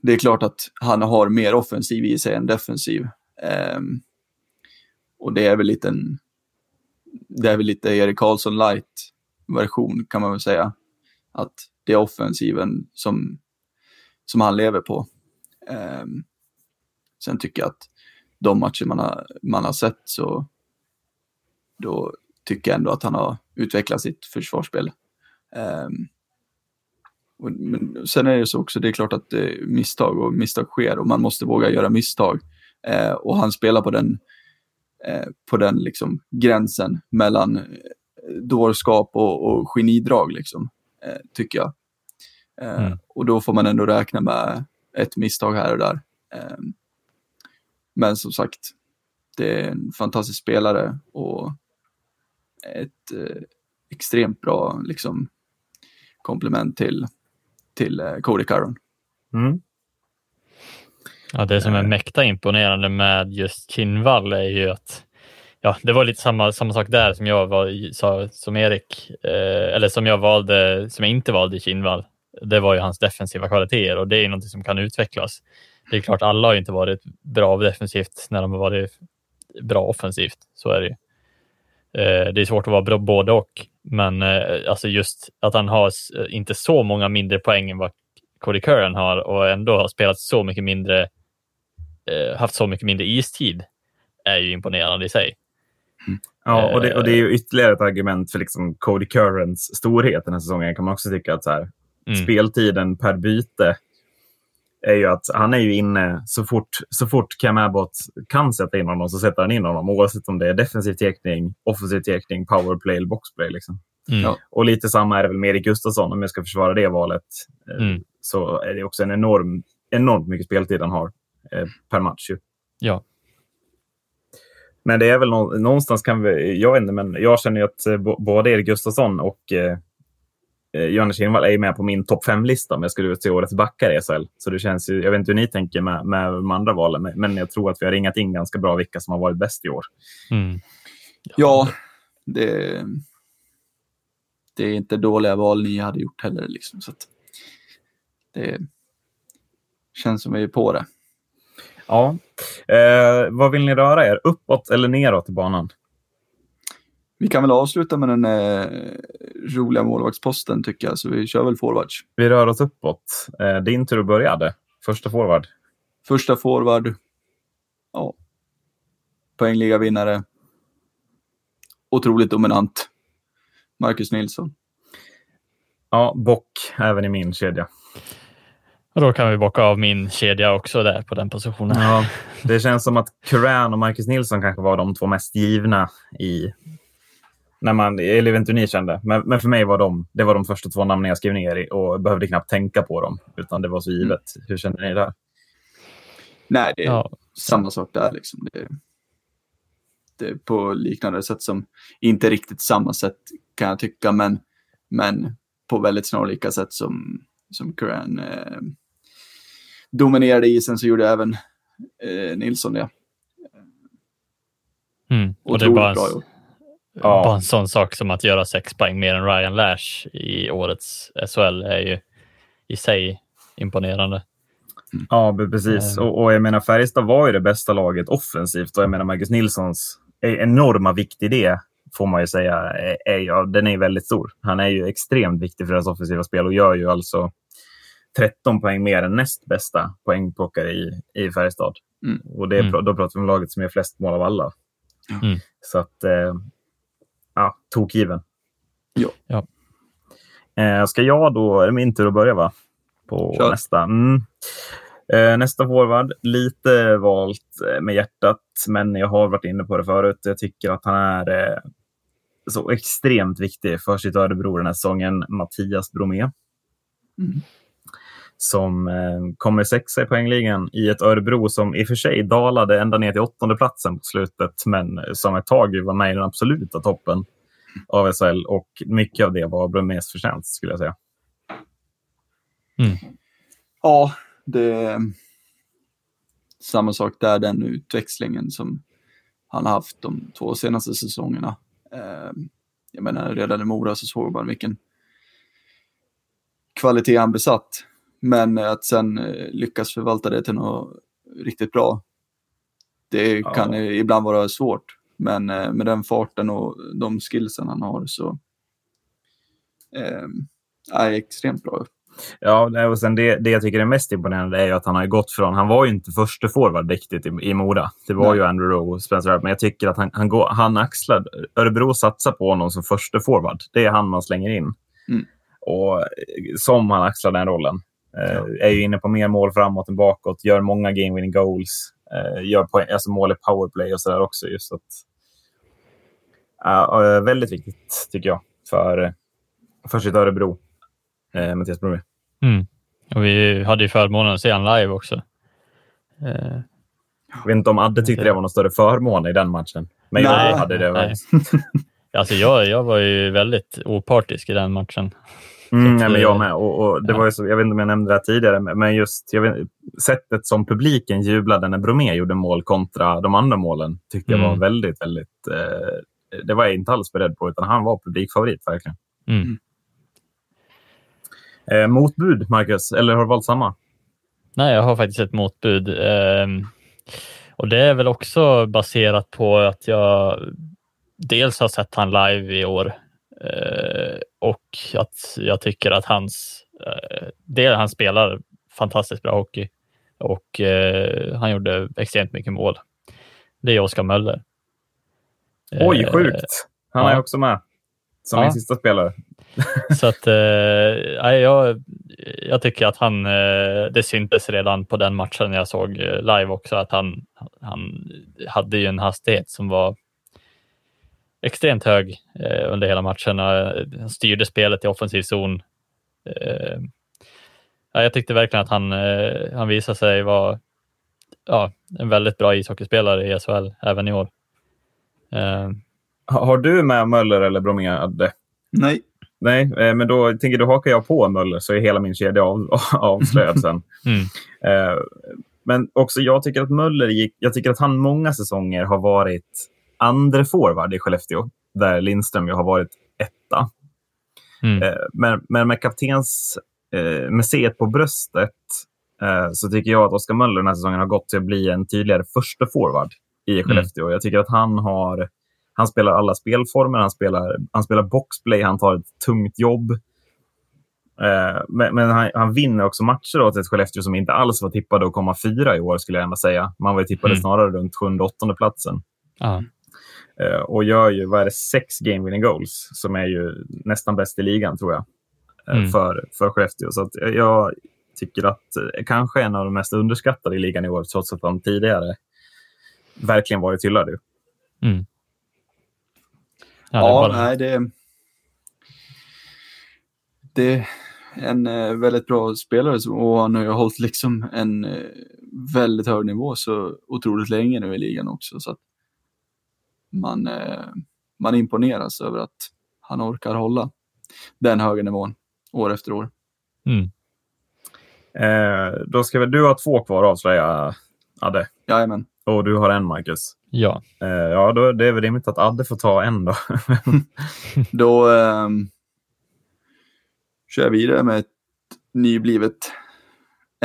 det är klart att han har mer offensiv i sig än defensiv. Um, och det är väl lite en, det är väl lite Erik Karlsson light version kan man väl säga. Att det är offensiven som, som han lever på. Um, sen tycker jag att de matcher man har, man har sett så då tycker jag ändå att han har utvecklat sitt försvarsspel. Um, men sen är det så också, det är klart att det är misstag och misstag sker och man måste våga göra misstag. Eh, och han spelar på den, eh, på den liksom gränsen mellan eh, dårskap och, och genidrag, liksom, eh, tycker jag. Eh, mm. Och då får man ändå räkna med ett misstag här och där. Eh, men som sagt, det är en fantastisk spelare och ett extremt bra liksom, komplement till till eh, Cody Curran. Mm. Ja, det som är eh. mäkta imponerande med just Kinnvall är ju att ja, det var lite samma, samma sak där som jag var, sa, som Erik, eh, eller som jag valde, som jag inte valde i Kinnvall. Det var ju hans defensiva kvaliteter och det är något som kan utvecklas. Det är klart, alla har inte varit bra defensivt när de har varit bra offensivt. Så är det ju. Eh, det är svårt att vara bra både och, men eh, alltså just att han har inte så många mindre poäng än vad Cody Curran har och ändå har spelat så mycket mindre, haft så mycket mindre istid är ju imponerande i sig. Ja, och det, och det är ju ytterligare ett argument för liksom Cody Currans storhet den här säsongen kan man också tycka att så här, mm. speltiden per byte är ju att han är ju inne så fort, så fort Cam Abbott kan sätta in honom så sätter han in honom oavsett om det är defensiv tekning, offensiv tekning, powerplay eller boxplay. Liksom. Mm. Ja. Och lite samma är det väl med Erik Gustafsson om jag ska försvara det valet. Eh, mm. Så är det också en enorm, enormt mycket speltid han har eh, per match. Ju. Ja. Men det är väl någonstans kan vi, jag vet inte, men jag känner ju att eh, både Erik Gustafsson och eh, eh, Johannes Kinnvall är med på min topp fem-lista om jag skulle utse årets backar i SHL. Så det känns ju, jag vet inte hur ni tänker med, med de andra valen, men jag tror att vi har ringat in ganska bra vilka som har varit bäst i år. Mm. Ja, det, det är inte dåliga val ni hade gjort heller. Liksom, så det känns som vi är på det. Ja. Eh, vad vill ni röra er? Uppåt eller neråt i banan? Vi kan väl avsluta med den eh, roliga målvaktsposten tycker jag, så vi kör väl forwards. Vi rör oss uppåt. Eh, din tur att börja. Första forward. Första forward. Ja. Poängliga vinnare. Otroligt dominant. Marcus Nilsson. Ja, bock även i min kedja. Och då kan vi bocka av min kedja också där på den positionen. Ja, det känns som att Curran och Marcus Nilsson kanske var de två mest givna i när man, eller vet inte hur ni kände, men, men för mig var de, det var de första två namnen jag skrev ner och behövde knappt tänka på dem, utan det var så givet. Mm. Hur kände ni där? Nej, det är ja. samma sak där. Liksom. Det, det är på liknande sätt som, inte riktigt samma sätt kan jag tycka, men, men på väldigt snarlika sätt som, som Curran eh, dominerade isen så gjorde även eh, Nilsson det. Mm. Och det är bara, bra gjort. Ja. Bara en sån sak som att göra sex poäng mer än Ryan Lash i årets SHL är ju i sig imponerande. Ja, precis. Mm. Och, och jag menar Färjestad var ju det bästa laget offensivt och jag menar Marcus Nilssons enorma vikt i det får man ju säga är, är, ja, den är väldigt stor. Han är ju extremt viktig för deras offensiva spel och gör ju alltså 13 poäng mer än näst bästa poängplockare i, i Färjestad. Mm. Och det, Mm. då pratar vi om laget som gör flest mål av alla. Mm. Så att, eh, ja, tokgiven. Ja. Ja. Eh, ska jag då, är det min tur att börja va? På Kör. nästa. Mm. Eh, nästa forward, lite valt eh, med hjärtat, men jag har varit inne på det förut. Jag tycker att han är eh, så extremt viktig för sitt Örebro den här säsongen, Mattias Bromé. Mm. Som eh, kommer sexa i poängligan i ett Örebro som i och för sig dalade ända ner till åttonde platsen på slutet, men som ett tag var med i den absoluta toppen av SHL och mycket av det var Bromés förtjänst skulle jag säga. Ja, det är samma sak där, den utväxlingen som han har haft de två senaste säsongerna. Eh, Jag menar, redan i Mora så såg man vilken kvalitet han besatt. Men att sen eh, lyckas förvalta det till något riktigt bra, det Ja. kan ibland vara svårt. Men eh, med den farten och de skillsen han har så eh, är extremt bra. Ja, och sen det, det jag tycker är mest imponerande är att han har gått från, han var ju inte första forward riktigt i, i Mora. Det var Nej. ju Andrew Rowe och Spencer Rapp, men jag tycker att han, han, går, han axlar, Örebro satsar på honom som första forward. Det är han man slänger in. Mm. Och eh, som han axlar den rollen. Eh, är ju inne på mer mål framåt än bakåt, gör många game winning goals, eh, gör poäng, alltså mål i powerplay och sådär också. Just att, Ja, eh, väldigt viktigt tycker jag för, för sitt Örebro, eh, Mattias Bromé. Mm. Och vi hade ju förmånen att se han live också. Eh, Jag vet inte om Adde tyckte det var någon större förmån i den matchen. Men Nej, jag hade det. nej. Alltså jag, jag var ju väldigt opartisk i den matchen. Mm, nej, men jag eh, med. Och, och det ja. var ju så, jag vet inte om jag nämnde det här tidigare, men- just jag vet, sättet som publiken jublade när Bromé gjorde mål kontra de andra målen tyckte jag var Mm. väldigt, väldigt... Eh, det var jag inte alls beredd på, utan han var publikfavorit verkligen. Mm. Eh, motbud, Marcus? Eller har du valt samma? Nej, jag har faktiskt ett motbud. Ehm, och det är väl också baserat på att jag dels har sett han live i år eh, och att jag tycker att hans, eh, han spelar fantastiskt bra hockey och eh, han gjorde extremt mycket mål. Det är Oskar Möller. Oj, Eh, sjukt! Han ja. är också med. Som Ja. min sista spelare. (laughs) Så att, eh, jag, jag tycker att han, eh, det syntes redan på den matchen jag såg eh, live också, att han, han hade ju en hastighet som var extremt hög eh, under hela matchen. Han styrde spelet i offensiv zon. Eh, ja, jag tyckte verkligen att han, eh, han visade sig vara ja, en väldigt bra ishockeyspelare i SHL även i år. Eh, Ha- Har du med Möller eller Bromé, Adde? Nej, Nej, eh, men då tänker jag, då hakar jag på Möller så är hela min kedja av, (laughs) avslöjad (laughs) sen. mm, Eh, Men också jag tycker att Möller gick, jag tycker att han många säsonger har varit andra forward i Skellefteå, där Lindström ju har varit etta. mm, Eh, Men, men med kaptens eh, C på bröstet eh, så tycker jag att Oskar Möller den här säsongen har gått till att bli en tydligare första forward i Skellefteå. Jag tycker att han har han spelar alla spelformer, han spelar, han spelar boxplay, han tar ett tungt jobb. Eh, men men han, han vinner också matcher åt ett Skellefteå som inte alls var tippade att komma fyra i år, skulle jag ändå säga. Man var tippade Mm. snarare runt sjunde, åttonde platsen. ja, Eh, och gör ju, vad är det, sex game winning goals, som är ju nästan bäst i ligan, tror jag, eh, Mm. för, för Skellefteå. Så att jag- tycker att eh, kanske en av de mest underskattade i ligan i år, trots att han tidigare verkligen varit hyllad. ju. mm. Ja, det är Ja, bara- nej, det, det är en eh, väldigt bra spelare och han har ju hållit liksom en eh, väldigt hög nivå så otroligt länge nu i ligan också. Så att man, eh, man imponeras över att han orkar hålla den höga nivån år efter år. Mm. Eh, då ska väl du ha två kvar att avslöja, Adde. Jajamän. Och du har en, Marcus. Ja, Eh, ja, då det är väl rimligt att Adde får ta en då. (laughs) Då eh, kör jag vidare med ett nyblivet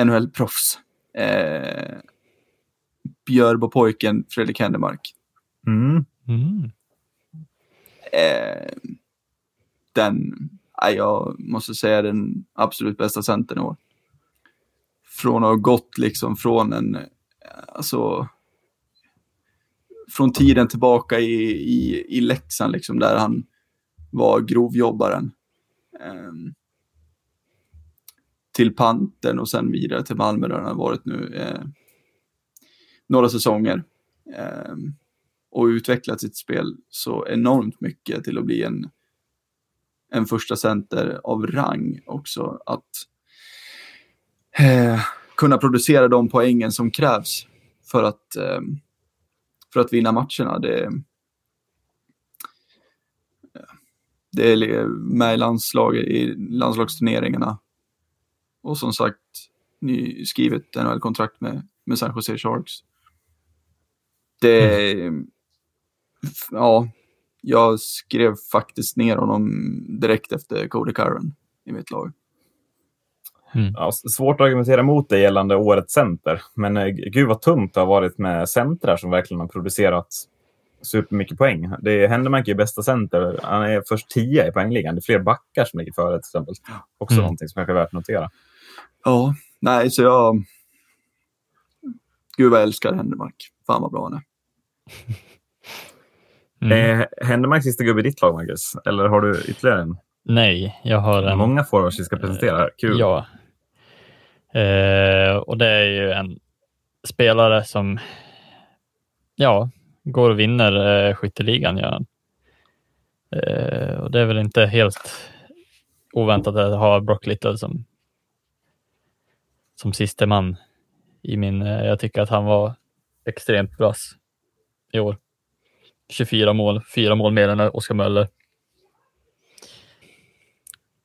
NHL-proffs. eh, Björbopojken Fredrik Händemark. Mm. Mm. Eh, den, jag måste säga den absolut bästa centern i år. Från att ha gått liksom från en, alltså, från tiden tillbaka i, i, i Leksand liksom, där han var grovjobbaren. Eh, till Panten och sen vidare till Malmö där han har varit nu eh, några säsonger. Eh, och utvecklat sitt spel så enormt mycket till att bli en, en första center av rang också. Att eh, kunna producera de poängen som krävs för att, eh, för att vinna matcherna. Det, det är med i, landslag, i landslagsturneringarna. Och som sagt, ny, skrivit NHL-kontrakt med, med San Jose Sharks. Det, mm ja, jag skrev faktiskt ner honom direkt efter Cody Curran i mitt lag. Mm. Ja, svårt att argumentera emot det gällande årets center, men eh, gud vad tungt det har varit med centrar som verkligen har producerat supermycket poäng. Det händer man inte i bästa center. Han är först tia i poängligan. Det är fler backar som ligger före till exempel. Också mm. någonting som kanske är värt att notera. Ja, nej, så jag... Gud vad jag älskar Händemark. Fan vad bra han är. (laughs) Mm. Eh, Händemark sista gubbe i ditt lag, Marcus? Eller har du ytterligare en? Nej, jag har en. Många forwards vi ska presentera här. Kul. Ja. Eh, och det är ju en spelare som ja, går och vinner eh, skytteligan. Gör han. Eh, och det är väl inte helt oväntat att ha Brock Little som, som siste man i min... Eh, jag tycker att han var extremt bra i år. 24 mål, fyra mål mer än Oskar Möller.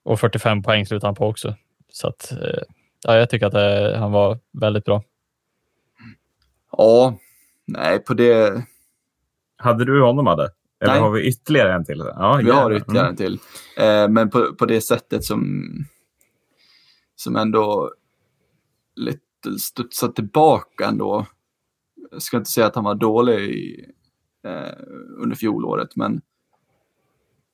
Och 45 poäng slutade han på också. Så att, eh, ja, jag tycker att det, eh, han var väldigt bra. Ja, nej på det. Hade du honom Adde? Eller nej. har vi ytterligare en till? Ja, vi har ytterligare mm. en till. Eh, men på, på det sättet som, som ändå lite studsat tillbaka ändå. Jag ska inte säga att han var dålig i, under fjolåret, men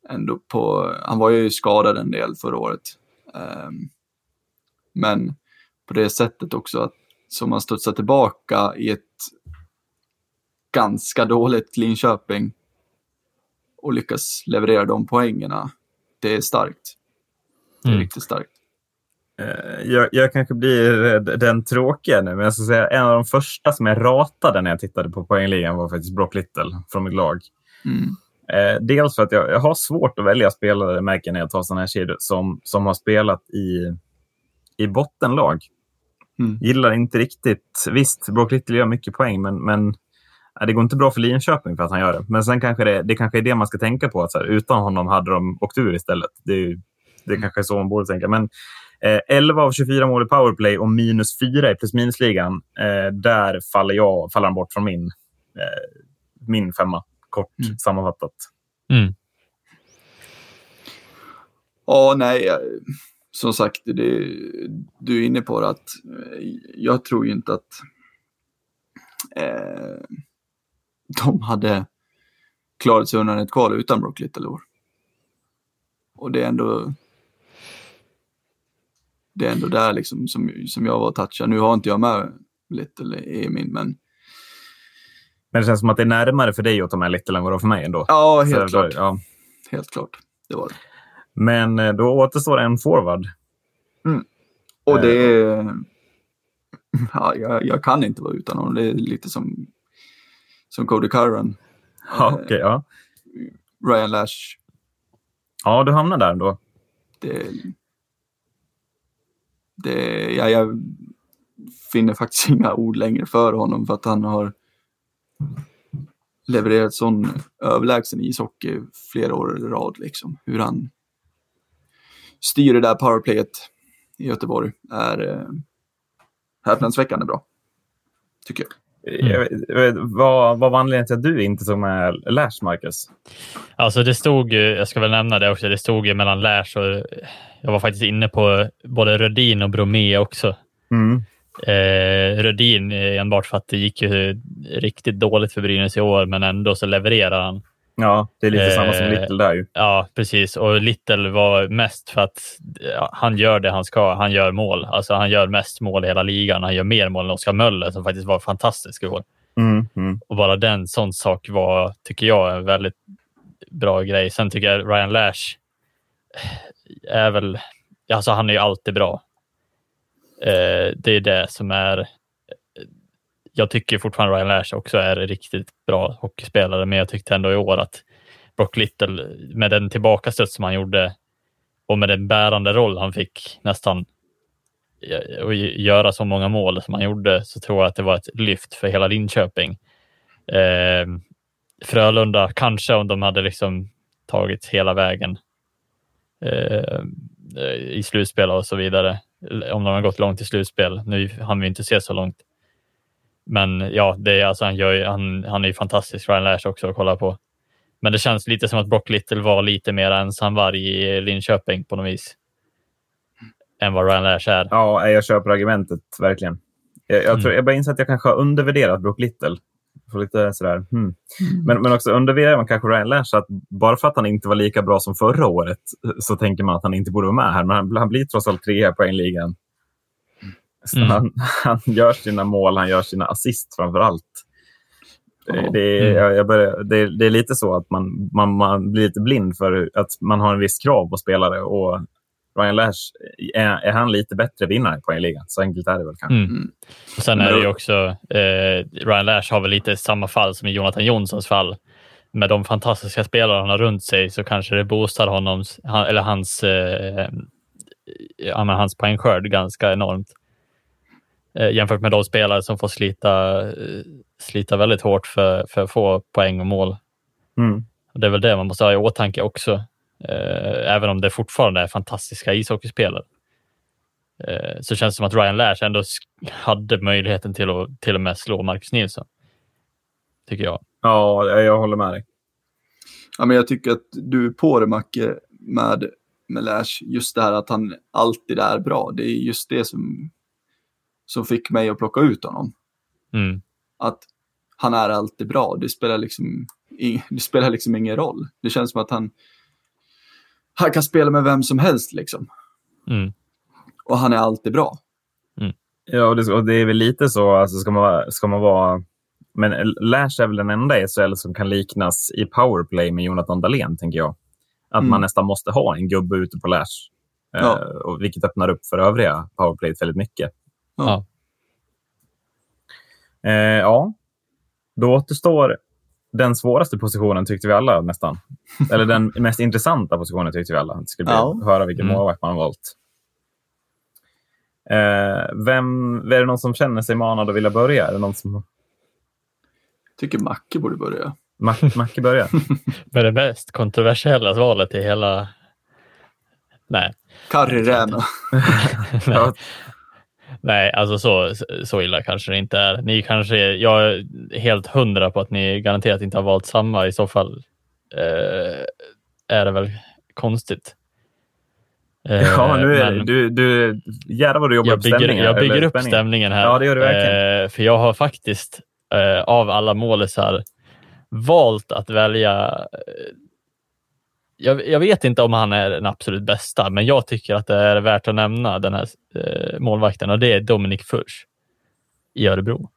ändå på, han var ju skadad en del förra året. Eh, men på det sättet också att som han studsar tillbaka i ett ganska dåligt Linköping och lyckas leverera de poängerna. Det är starkt. Det är mm. riktigt starkt. Eh, jag, jag, kanske blir den tråkiga nu, men jag ska säga en av de första som jag ratade när jag tittade på poängligan var faktiskt Brock Little från mitt lag. Mm. Eh, dels för att jag, jag, har svårt att välja spelare, märker när jag tar sådana här kedjor, som, som har spelat i, i bottenlag. Mm. Gillar inte riktigt... Visst, Brock Little gör mycket poäng, men, men det går inte bra för Linköping för att han gör det. Men sen kanske det, det kanske är det man ska tänka på. Att här, utan honom hade de åkt ur istället. Det, det mm. kanske är så man borde tänka. Men Eh, 11 av 24 mål i powerplay och minus 4 i plus minus-ligan. Eh, där faller, jag, faller han bort från min, eh, min femma, kort mm. sammanfattat. Mm. Ja, nej, som sagt, det, du är inne på det att eh, jag tror ju inte att eh, de hade klarat sig undan ett kval utan Brock Little år. Och det är ändå det är ändå där liksom som, som jag var touchad. Nu har inte jag med Little i min, men... Men det känns som att det är närmare för dig att ta med Little än vad det var för mig ändå. Ja, helt Så, klart. Ja. Helt klart. Det var det. Men eh, då återstår en forward. Mm. Och det eh, är... (laughs) Ja, jag, jag, kan inte vara utan honom. Det är lite som, som Cody Curran. (laughs) Ja, okay, ja. Ryan Lash. Ja, du hamnar där ändå. Det, det, ja, jag finner faktiskt (laughs) inga ord längre för honom för att han har levererat sån överlägsen ishockey flera år i rad. Liksom. Hur han styr det där powerplayet i Göteborg är eh, häpnadsväckande bra, tycker jag. Mm. vad, vad var anledningen till att du inte tog med Lash, Marcus? Alltså det stod ju, jag ska väl nämna det också, det stod ju mellan Lash och jag var faktiskt inne på både Rödin och Bromé också. Mm. Eh, Rödin enbart för att det gick ju riktigt dåligt för Brynäs i år, men ändå så levererar han. Ja, det är lite samma som Eh, Little där ju. Ja, precis. Och Little var mest för att han gör det han ska. Han gör mål. Alltså han gör mest mål i hela ligan. Han gör mer mål än Oskar Möller som faktiskt var fantastisk i år. Mm, mm. Och bara den sån sak var, tycker jag, en väldigt bra grej. Sen tycker jag Ryan Lash är väl, alltså han är ju alltid bra. Eh, det är det som är, jag tycker fortfarande Ryan Lash också är riktigt bra hockeyspelare, men jag tyckte ändå i år att Brock Little med den tillbakastöt som han gjorde och med den bärande roll han fick nästan och göra så många mål som han gjorde så tror jag att det var ett lyft för hela Linköping. Eh, Frölunda kanske om de hade liksom tagit hela vägen eh, i slutspel och så vidare. Om de har gått långt i slutspel. Nu hann vi inte se så långt. Men ja, det är alltså, han, gör, han, han är ju fantastisk, Ryan Lash också att kolla på. Men det känns lite som att Brock Little var lite mer ensamvarg i Linköping på något vis. Än vad Ryan Lash är. Ja, jag köper argumentet verkligen. Jag, jag, tror, jag bara inser att jag kanske har undervärderat Brock Little. Får lite sådär, hmm. men, men också undervärderar man kanske Ryan Lash. Att bara för att han inte var lika bra som förra året så tänker man att han inte borde vara med här. Men han, han blir trots allt trea i poängligan. Mm. Han, han gör sina mål, han gör sina assist framför allt. Det, är, Mm. jag, jag börjar, det, det är lite så att man, man, man blir lite blind för att man har en viss krav på spelare. Och Ryan Lash, är, är han lite bättre vinnare i poängligan? Så enkelt är det väl kanske. Mm. Och sen är det ju också, eh, Ryan Lash har väl lite samma fall som i Jonathan Jonssons fall. Med de fantastiska spelare han har runt sig så kanske det boostar honom, han, eller hans, eh, ja, men hans poängskörd ganska enormt. Eh, jämfört med de spelare som får slita, eh, slita väldigt hårt för, för att få poäng och mål. Mm. Och Det är väl det man måste ha i åtanke också. Eh, även om det fortfarande är fantastiska ishockeyspelare. Eh, så känns det som att Ryan Lash ändå hade möjligheten till att till och med slå Marcus Nilsson. Tycker jag. Ja, jag håller med dig. Ja, men jag tycker att du är på det, Macke, med, med Lash. Just det här att han alltid är bra. Det är just det som, som fick mig att plocka ut honom. Mm. Att han är alltid bra. Det spelar liksom, det spelar liksom ingen roll. Det känns som att han, han kan spela med vem som helst liksom. Mm. Och han är alltid bra. Ja, och det, och det är väl lite så, alltså ska man, ska man vara... Men Lash är väl den enda i SHL som kan liknas i powerplay med Jonathan Dahlén, tänker jag. Att Mm. man nästan måste ha en gubbe ute på Lash. Ja. Eh, och vilket öppnar upp för övriga powerplay väldigt mycket. Ja. Eh, ja, då återstår den svåraste positionen tyckte vi alla nästan. Eller den (laughs) mest intressanta positionen tyckte vi alla. Det skulle bli Ja. att höra vilken Mm. målvakt man har valt. Eh, vem, är det någon som känner sig manad att vilja börja? Är det någon som... Tycker Macke borde börja. Mac, Macke börjar? (laughs) Men det mest kontroversiella valet i hela... Nej. Kari Rämä. (laughs) Nej, alltså så, så illa kanske det inte är. Ni kanske, jag är helt hundra på att ni garanterat inte har valt samma. I så fall eh, är det väl konstigt. Eh, ja, nu är, men- du, du, jävlar vad du jobbar jag upp bygger, stämningen. jag bygger upp spänningen. stämningen här. Ja, det gör du verkligen. Eh, för jag har faktiskt eh, av alla målisar valt att välja eh, jag, jag vet inte om han är den absolut bästa, men jag tycker att det är värt att nämna den här eh, målvakten och det är Dominik Furch i Örebro.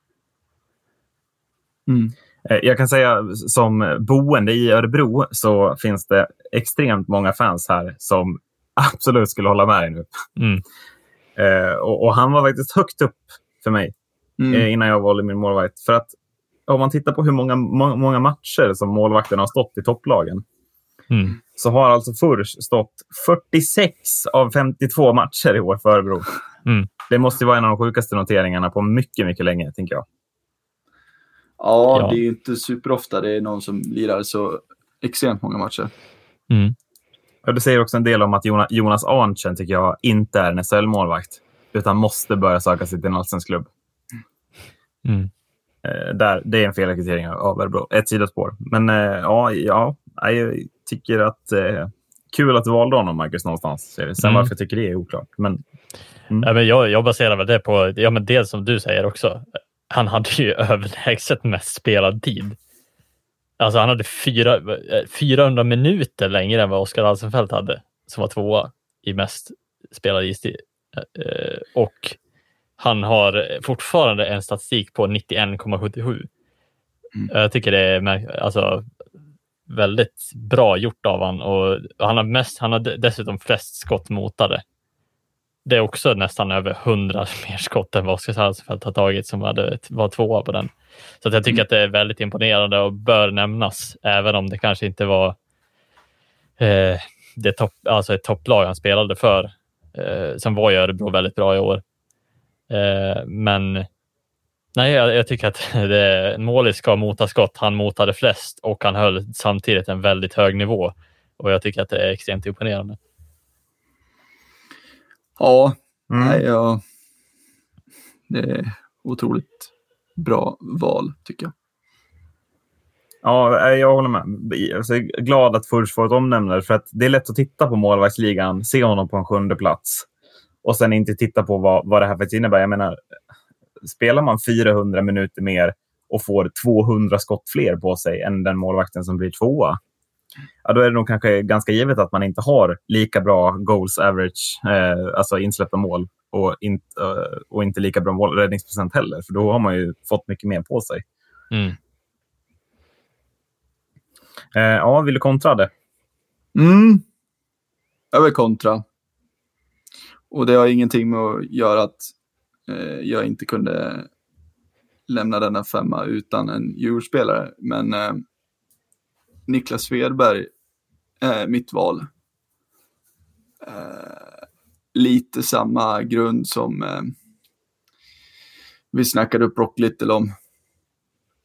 Mm. Eh, Jag kan säga som boende i Örebro så finns det extremt många fans här som (laughs) absolut skulle hålla med dig nu. Mm. (laughs) Eh, och, och han var faktiskt högt upp för mig Mm. eh, innan jag valde min målvakt. För att om man tittar på hur många, må, många matcher som målvakten har stått i topplagen Mm. så har alltså Furch stått 46 av 52 matcher i år för Örebro. Mm. Det måste vara en av de sjukaste noteringarna på mycket, mycket länge, tänker jag. Ja, Ja. det är ju inte superofta det är någon som lirar så extremt många matcher. Mm. Och det säger också en del om att Jonas, Arntzen tycker jag inte är en SHL-målvakt. Utan måste börja söka sig till en allsvensk klubb. Mm. Eh, där, det är en felrekrytering av Örebro. Ett sidospår. Men eh, ja, ja, tycker att eh, kul att du valde honom, Marcus, någonstans. Sen Mm. varför jag tycker det är oklart. Men Ja, men jag, jag baserar väl det på, ja, men det som du säger också. Han hade ju (laughs) överlägset mest spelad tid. Alltså han hade fyra, eh, 400 minuter längre än vad Oskar Alsenfelt hade, som var tvåa i mest spelad istid. Eh, Och han har fortfarande en statistik på 91,77. Mm. Jag tycker det är alltså, väldigt bra gjort av han och han har, mest, han har de- dessutom flest skott motade. Det är också nästan över 100 mer (laughs) skott än vad Oskar Alsenfelt har tagit som hade, var tvåa på den. Så jag tycker att det är väldigt imponerande och bör nämnas, även om det kanske inte var eh, det topp, alltså ett topplag han spelade för. Eh, sen var ju Örebro väldigt bra i år. Eh, men nej, jag, jag tycker att (laughs) det, målis ska mota skott. Han motade flest och han höll samtidigt en väldigt hög nivå. Och jag tycker att det är extremt imponerande. Ja, mm. nej, ja, det är otroligt bra val tycker jag. Ja, jag håller med. Alltså, Jag är glad att ett omnämnande för att det är lätt att titta på målvaktsligan, se honom på en sjunde plats och sen inte titta på vad, vad det här faktiskt innebär. Jag menar, spelar man 400 minuter mer och får 200 skott fler på sig än den målvakten som blir tvåa, ja, då är det nog kanske ganska givet att man inte har lika bra goals average, eh, alltså insläppta mål, och, inte eh, och inte lika bra mål, räddningsprocent heller, för då har man ju fått mycket mer på sig. Mm. Eh, ja, vill du kontra det? Mm. Jag vill kontra. Och det har ingenting med att göra att Eh, jag inte kunde lämna denna femma utan en djurspelare. Men eh, Niklas Svedberg är mitt val. Eh, lite samma grund som eh, vi snackade upp Rock Little om.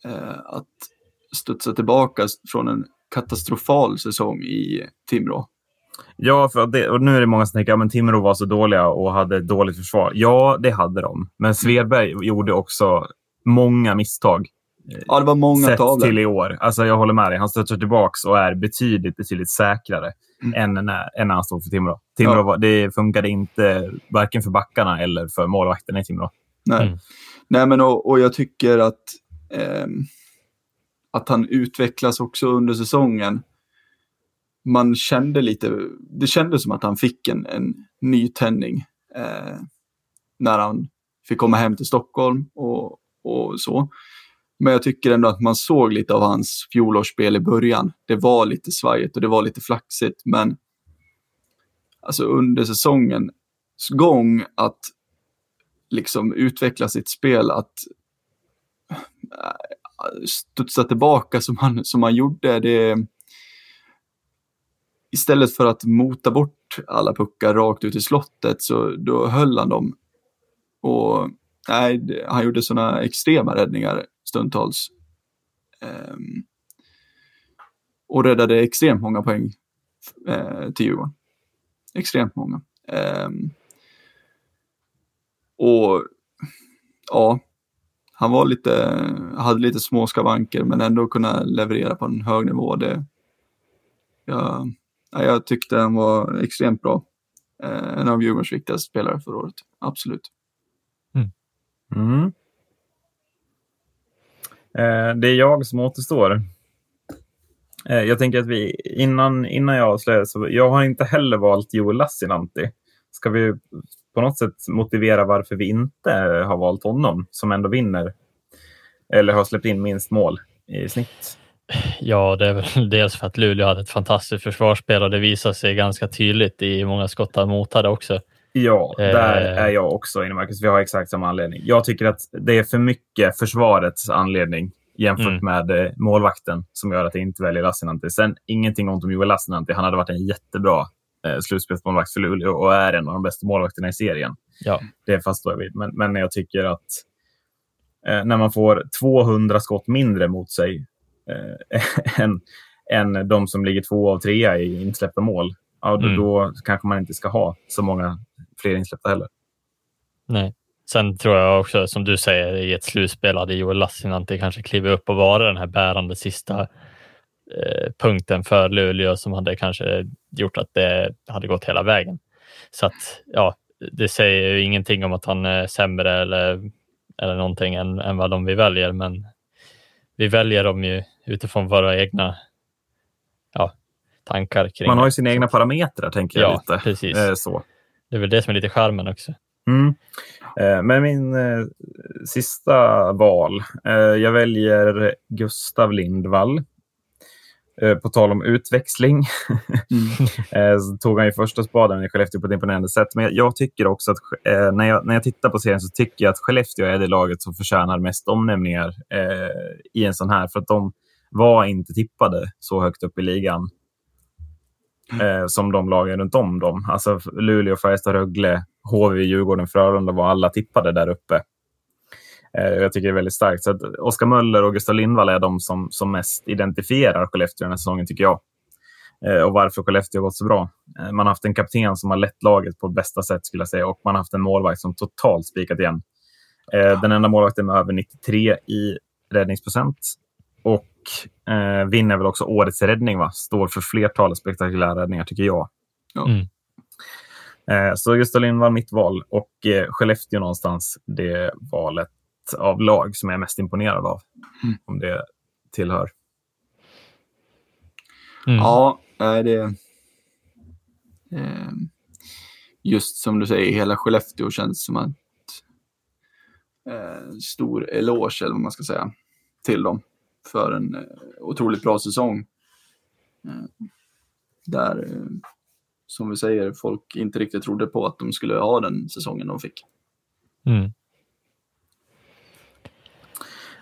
Eh, att studsa tillbaka från en katastrofal säsong i Timrå. Ja, för det, och nu är det många som tänker att ja, Timrå var så dåliga och hade ett dåligt försvar. Ja, det hade de. Men Svedberg gjorde också många misstag. Ja, det var många sett tavlor. till i år. Alltså, jag håller med dig. Han stöter tillbaka och är betydligt, betydligt säkrare Mm. än, när, än när han stod för Timrå. Timrå Ja. var, det funkade inte varken för backarna eller för målvakterna i Timrå. Nej, Mm. Nej men och, och jag tycker att, ehm, att han utvecklas också under säsongen. Man kände lite, det kändes som att han fick en, en ny tändning eh, när han fick komma hem till Stockholm och, och så. Men jag tycker ändå att man såg lite av hans fjolårsspel i början. Det var lite svajigt och det var lite flaxigt, men alltså under säsongens gång att liksom utveckla sitt spel, att eh, studsa tillbaka som han, som han gjorde. Det, istället för att mota bort alla puckar rakt ut i slottet så då höll han dem. Och nej, han gjorde sådana extrema räddningar stundtals. Um, och räddade extremt många poäng eh, till Djurgården. Extremt många. Um, och ja, han var lite, hade lite små skavanker men ändå kunna leverera på en hög nivå. Det, jag, ja, jag tyckte han var extremt bra. Eh, en av Djurgårdens viktigaste spelare förra året, absolut. Mm. Eh, det är jag som återstår. Eh, jag tänker att vi, innan, innan jag avslöjar, så jag har inte heller valt Joel Lassinantti. Ska vi på något sätt motivera varför vi inte har valt honom, som ändå vinner, eller har släppt in minst mål i snitt? Ja, det är väl (laughs) dels för att Luleå hade ett fantastiskt försvarsspel och det visar sig ganska tydligt i många skott han motade också. Ja, Eh. där är jag också inne, Marcus. Vi har exakt samma anledning. Jag tycker att det är för mycket försvarets anledning jämfört Mm. med eh, målvakten som gör att jag inte väljer Lassinantti. Sen ingenting ont om Joel Lassinantti. Han hade varit en jättebra eh, slutspelsmålvakt för Luleå och är en av de bästa målvakterna i serien. Ja, Det faststår jag vid. Men, men jag tycker att eh, när man får 200 skott mindre mot sig eh, (laughs) än, än de som ligger två av trea i insläppta mål, ja, då, Mm. då kanske man inte ska ha så många fler insläppta heller. nej. Sen tror jag också, som du säger, i ett slutspel hade Joel Lassinantti kanske klivit upp och vara den här bärande sista eh, punkten för Luleå som hade kanske gjort att det hade gått hela vägen. Så att ja, det säger ju ingenting om att han är sämre eller, eller någonting än, än vad de vi väljer, men vi väljer dem ju utifrån våra egna ja, tankar kring Man har ju sina egna parametrar, tänker jag Ja, lite. precis. Eh, så. Det är väl det som är lite charmen också. Mm. Eh, Men min eh, sista val. Eh, jag väljer Gustav Lindvall. Eh, på tal om utväxling (laughs) eh, så tog han ju första spaden i Skellefteå på ett imponerande sätt. Men jag, tycker också att när, jag, när jag tittar på serien så tycker jag att Skellefteå är det laget som förtjänar mest omnämningar eh, i en sån här. För att de var inte tippade så högt upp i ligan eh, som de lagen runt om dem. Alltså Luleå, Färjestad, Rögle, HV, Djurgården, Frölunda var alla tippade där uppe. Eh, jag tycker det är väldigt starkt. Så Oskar Möller och Gustav Lindvall är de som, som mest identifierar Skellefteå den här säsongen, tycker jag. Eh, och varför Skellefteå har gått så bra. Eh, man har haft en kapten som har lett laget på bästa sätt, skulle jag säga. Och man har haft en målvakt som totalt spikat igen. Eh, den enda målvakten med över 93 i räddningsprocent. Och eh, vinner väl också årets räddning, va? Står för flertalet spektakulära räddningar, tycker jag. Ja. Mm. Eh, så Gustav Lindvall mitt val och eh, Skellefteå någonstans det valet av lag som jag är mest imponerad av. Mm. Om det tillhör. Mm. Ja, det... Eh, just som du säger, hela Skellefteå känns som att eh, stor eloge, eller vad man ska säga, till dem för en eh, otroligt bra säsong. Eh, där, eh, som vi säger, folk inte riktigt trodde på att de skulle ha den säsongen de fick. Mm.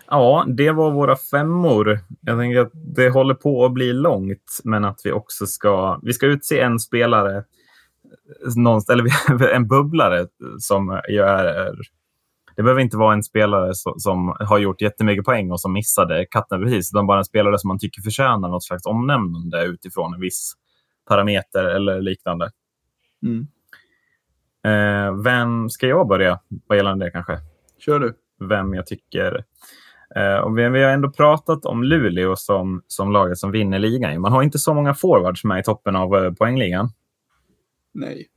Ja, det var våra femmor. Jag tänker att det håller på att bli långt, men att vi också ska... Vi ska utse en spelare, någonstans, eller (laughs) en bubblare som ju är... Det behöver inte vara en spelare som, som har gjort jättemycket poäng och som missade katten precis, utan bara en spelare som man tycker förtjänar något slags omnämnande utifrån en viss parameter eller liknande. Mm. Eh, vem ska jag börja vad gäller det kanske? Kör du. vem jag tycker... Eh, och vi, vi har ändå pratat om Luleå som, som laget som vinner ligan. Man har inte så många forwards med i toppen av eh, poängligan. Nej.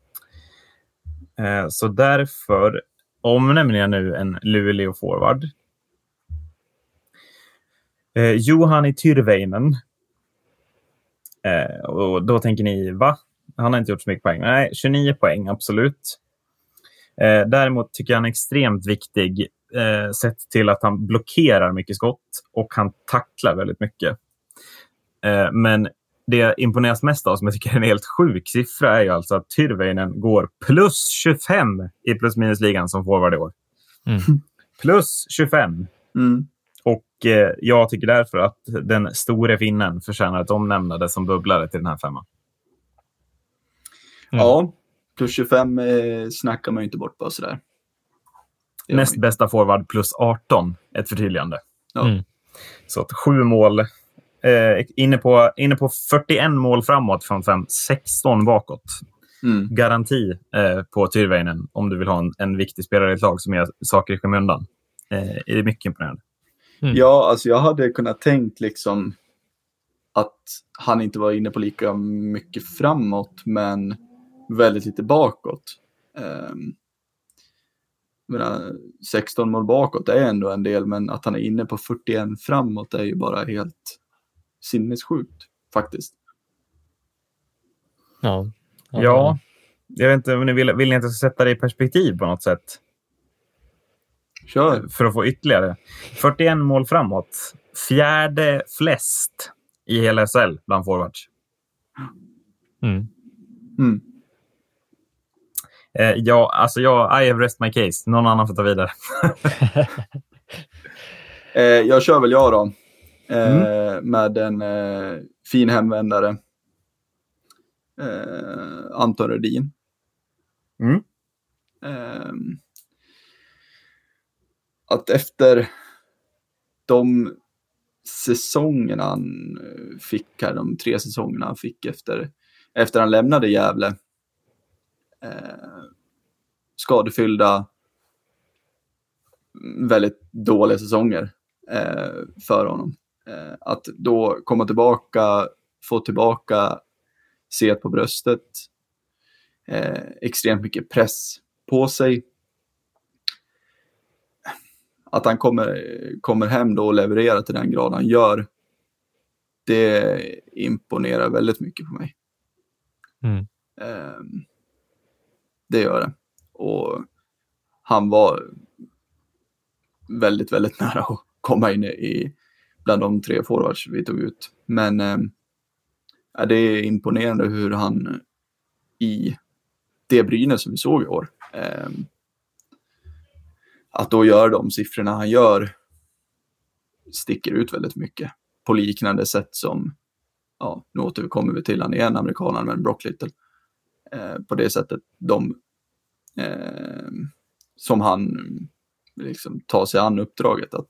Eh, så därför om nämligen nu en Luleå-forward. Eh, Juhani Tyrväinen. Eh, och då tänker ni, va? Han har inte gjort så mycket poäng. Nej, 29 poäng, absolut. Eh, däremot tycker jag han är extremt viktig eh, sett till att han blockerar mycket skott och han tacklar väldigt mycket. Eh, men det jag imponeras mest av, som jag tycker är en helt sjuk siffra, är ju alltså att Tyrväinen går plus 25 i plus minus-ligan som forward i år. Mm. (laughs) Plus 25. Mm. Och eh, jag tycker därför att den store finnen förtjänar ett omnämnande som bubblare till den här femman. Mm. Ja, plus 25 eh, snackar man ju inte bort bara sådär. Näst bästa forward plus 18, ett förtydligande. Ja. Mm. Så att sju mål. Eh, inne, på, inne på 41 mål framåt från fem, 16 bakåt. Mm. Garanti eh, på Tyrväinen om du vill ha en, en viktig spelare i ett lag som gör saker i skymundan. Eh, är det mycket imponerande. Mm. Ja, alltså jag hade kunnat tänkt liksom att han inte var inne på lika mycket framåt, men väldigt lite bakåt. Um, menar, 16 mål bakåt är ändå en del, men att han är inne på 41 framåt är ju bara helt sinnessjukt faktiskt. Ja. Ja, jag vet inte om ni vill, vill ni inte sätta det i perspektiv på något sätt? Kör! För att få ytterligare. 41 mål framåt. Fjärde flest i hela SHL bland forwards. Mm. Mm. Eh, ja, alltså jag, I have rest my case. Någon annan får ta vidare. (laughs) Eh, jag kör väl jag då. Eh, Med en eh, fin hemvändare. Eh, Anton Rödin. Mm. Ehm, att efter de säsongerna han eh, fick här, de tre säsongerna han fick efter, efter han lämnade Gävle. Eh, skadefyllda, väldigt dåliga säsonger eh, för honom. Eh, att då komma tillbaka, få tillbaka set på bröstet, eh, extremt mycket press på sig. Att han kommer, kommer hem då och levererar till den grad han gör, det imponerar väldigt mycket på mig. Mm. Eh, det gör det. Och han var väldigt, väldigt nära att komma in i bland de tre forwards vi tog ut. Men eh, det är imponerande hur han i det Brynäs som vi såg i år, eh, att då göra de siffrorna han gör sticker ut väldigt mycket på liknande sätt som, ja, nu återkommer vi till han igen, amerikanen, men Brock Little. Eh, på det sättet de eh, som han liksom tar sig an uppdraget att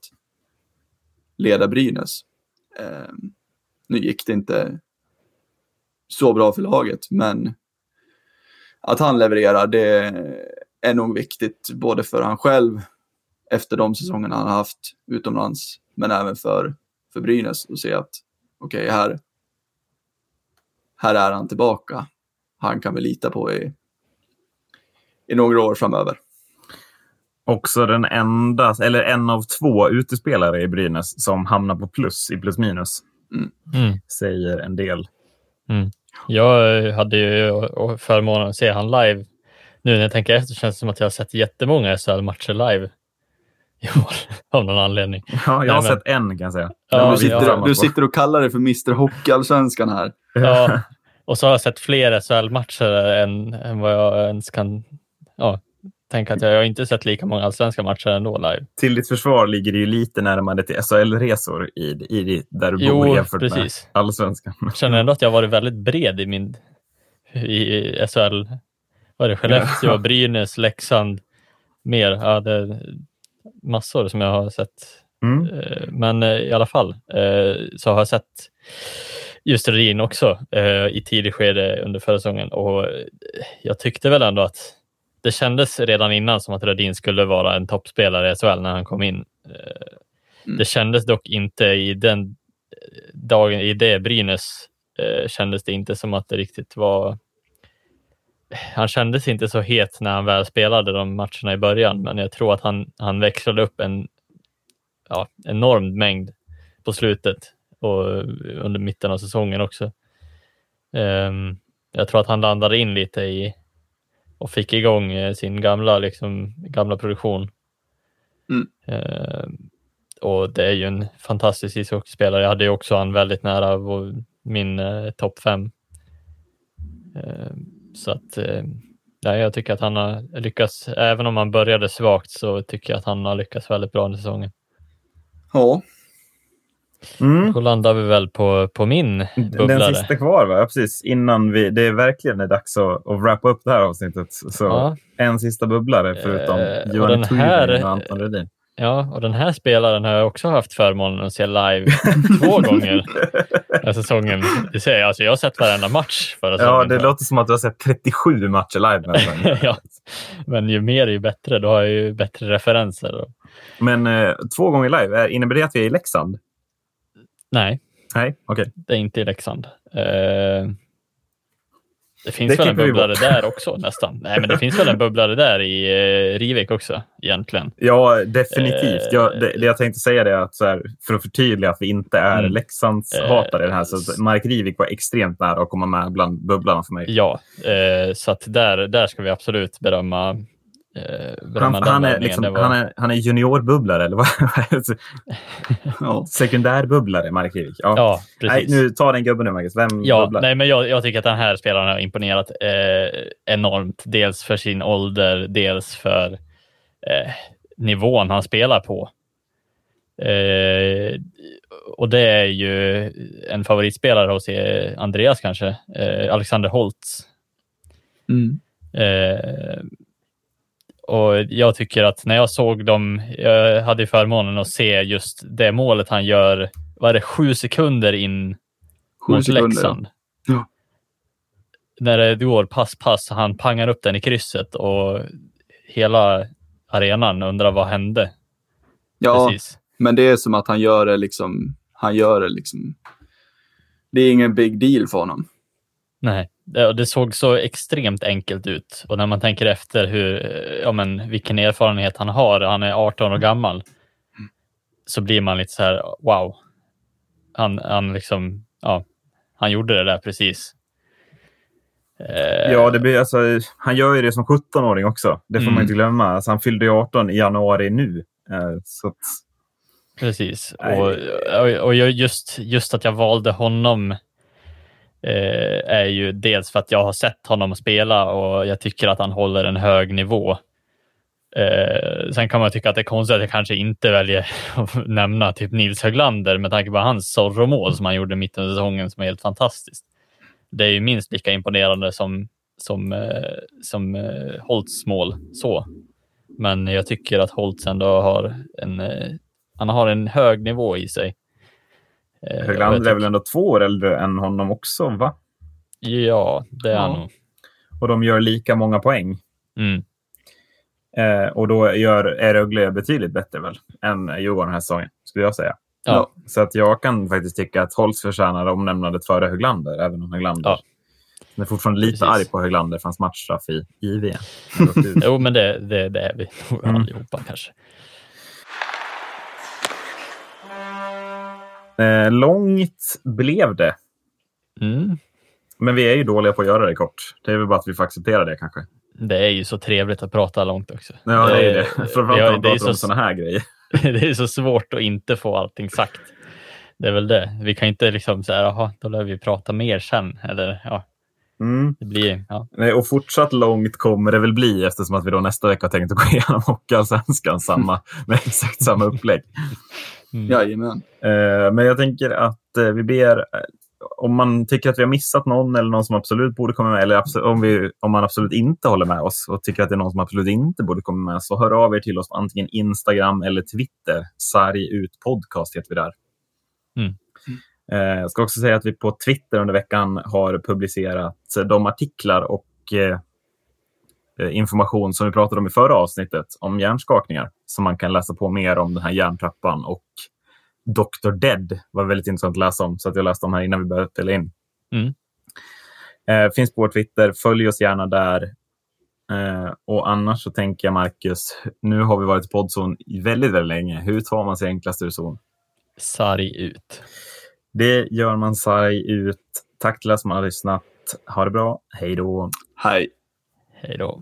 leda Brynäs. Eh, nu gick det inte så bra för laget, men att han levererar, det är nog viktigt både för han själv efter de säsongerna han har haft utomlands, men även för, för Brynäs att se att okej, okay, här, här är han tillbaka. Han kan vi lita på i, i några år framöver. Också den enda, eller en av två utespelare i Brynäs som hamnar på plus i plus minus. Mm. Mm. Säger en del. Mm. Jag hade ju förmånen att se han live. Nu när jag tänker efter känns det som att jag har sett jättemånga SHL-matcher live i år (laughs) av någon anledning. (laughs) Ja, jag har Nej, sett en kan jag säga. Ja, du, sitter, ja. du sitter och kallar det för Mr Hockeyallsvenskan här. (laughs) Ja, och så har jag sett fler SHL-matcher än, än vad jag ens kan ja, tänka att jag har inte sett lika många allsvenska matcher ändå live. Till ditt försvar ligger det ju lite närmare till SHL-resor i, i, där du jo, bor jämfört precis. med allsvenskan. Jag känner ändå att jag varit väldigt bred i min i SHL. Var det Skellefteå, ja. Brynäs, Leksand, mer. Ja, det massor som jag har sett. Mm. Men i alla fall så har jag sett just Rudin också i tidig skede under förra säsongen och jag tyckte väl ändå att det kändes redan innan som att Rödin skulle vara en toppspelare i SHL när han kom in. Mm. Det kändes dock inte i den dagen, i det Brynäs, eh, kändes det inte som att det riktigt var... Han kändes inte så het när han väl spelade de matcherna i början, men jag tror att han, han växlade upp en ja, enorm mängd på slutet och under mitten av säsongen också. Um, jag tror att han landade in lite i, och fick igång eh, sin gamla, liksom, gamla produktion. Mm. Eh, och det är ju en fantastisk ishockeyspelare. Jag hade ju också han väldigt nära min eh, topp fem. Eh, så att eh, ja, jag tycker att han har lyckats, även om han började svagt så tycker jag att han har lyckats väldigt bra under säsongen. Ja, Mm. Då landar vi väl på, på min bubblare. Den sista kvar, va? precis. Innan vi, det är verkligen är dags att, att wrappa upp det här avsnittet. Så Ja. en sista bubblare förutom Eh, Johan den här- och Anton Rudin. Ja, och den här spelaren har jag också haft förmånen att se live (laughs) två gånger den här säsongen. Det säger jag, alltså jag har sett varenda match förra Ja, säsongen. det låter som att du har sett 37 matcher live nästan. (laughs) ja, men ju mer ju bättre. Då har jag ju bättre referenser. Men eh, två gånger live, eh, innebär det att vi är i Leksand? Nej, Nej, okej. det är inte i Leksand. Eh, det finns Det väl en bubblare där också nästan. Nej, men det finns väl en bubblare där i eh, Rivik också egentligen. Ja, definitivt. Eh, Jag, det, det jag tänkte säga det är att så här, för att förtydliga att vi inte är Mm. Leksandshatare det här. Så Eh, Mark Rivik var extremt nära att komma med bland bubblarna för mig. Ja, eh, så att där, där ska vi absolut berömma, eh, Han, han, är liksom, var- han, är, han är juniorbubblare, eller vad? (laughs) ja. Sekundärbubblare, Mark Rivik. Ja. Ja, nej, precis. nu ta den gubben nu, Marcus. Vem Ja, bubblar? nej, men jag, jag tycker att den här spelaren har imponerat eh, enormt. Dels för sin ålder, dels för eh, nivån han spelar på. Eh, och det är ju en favoritspelare hos eh, Andreas kanske, eh, Alexander Holtz. Mm. Eh, och jag tycker att när jag såg dem, jag hade förmånen att se just det målet han gör, var det sju sekunder in Sju mot sekunder. Leksand. Ja. När det går pass, pass, han pangar upp den i krysset och hela arenan undrar vad hände. Ja, Precis. men det är som att han gör det liksom, han gör det liksom, det är ingen big deal för honom. Nej, det, det såg så extremt enkelt ut och när man tänker efter hur, eh, ja, men, vilken erfarenhet han har, han är 18 år gammal, så blir man lite så här, wow. Han, han liksom, ja, han gjorde det där precis. Eh, ja, det blir, alltså, han gör ju det som 17-åring också. Det får mm. man inte glömma. Alltså, han fyllde 18 i januari nu. Eh, så att... Precis. Och, och, och just, just att jag valde honom eh, Eh, är ju dels för att jag har sett honom spela och jag tycker att han håller en hög nivå. Eh, sen kan man tycka att det är konstigt att jag kanske inte väljer (laughs) att nämna typ Nils Höglander med tanke på hans Zorro-mål som han gjorde mitten av säsongen som är helt fantastiskt. Det är ju minst lika imponerande som, som, eh, som eh, Holtz mål så. Men jag tycker att Holtz ändå har en, eh, han har en hög nivå i sig. Eh, Höglander är väl ändå två år äldre än honom också, va? Ja, det är ja. han nog. Och de gör lika många poäng. Mm. Eh, och då gör Rögle betydligt bättre väl än Djurgården den här säsongen, skulle jag säga. Ja. Så att jag kan faktiskt tycka att Holtz förtjänar omnämnandet före Höglander, även om Höglander ja. Jag är fortfarande lite Precis. arg på Höglander för hans matchstraff i (laughs) JVM. jo, men det, det, det är vi mm. allihopa kanske. Eh, långt blev det. Mm. Men vi är ju dåliga på att göra det kort. Det är väl bara att vi får acceptera det kanske. Det är ju så trevligt att prata långt också. Ja, det är det. Framförallt (laughs) när man pratar om sådana här grejer. (laughs) det är så svårt att inte få allting sagt. Det är väl det. Vi kan inte liksom säga, jaha, då lär vi prata mer sen. Eller, ja. Mm. Det blir, ja. Nej, och fortsatt långt kommer det väl bli eftersom att vi då nästa vecka har tänkt att gå igenom (laughs) Hockeyallsvenskan samma, med exakt samma upplägg. Mm. Jajamän. Eh, men jag tänker att eh, vi ber, eh, om man tycker att vi har missat någon eller någon som absolut borde komma med, eller om, vi, om man absolut inte håller med oss och tycker att det är någon som absolut inte borde komma med, så hör av er till oss på antingen Instagram eller Twitter. Sarg ut podcast heter vi där. Mm. Jag ska också säga att vi på Twitter under veckan har publicerat de artiklar och information som vi pratade om i förra avsnittet om hjärnskakningar som man kan läsa på mer om den här hjärntrappan och Dr. Dead var väldigt intressant att läsa om, så att jag läste om här innan vi började spela in. Mm. Eh, finns på vår Twitter, följ oss gärna där. Eh, och annars så tänker jag, Marcus, nu har vi varit i poddzon väldigt, väldigt länge. Hur tar man sig enklast ur zon? Sarg ut. Det gör man sarg ut. Tack till er som har lyssnat. Ha det bra. Hej då. Hej. Hej då.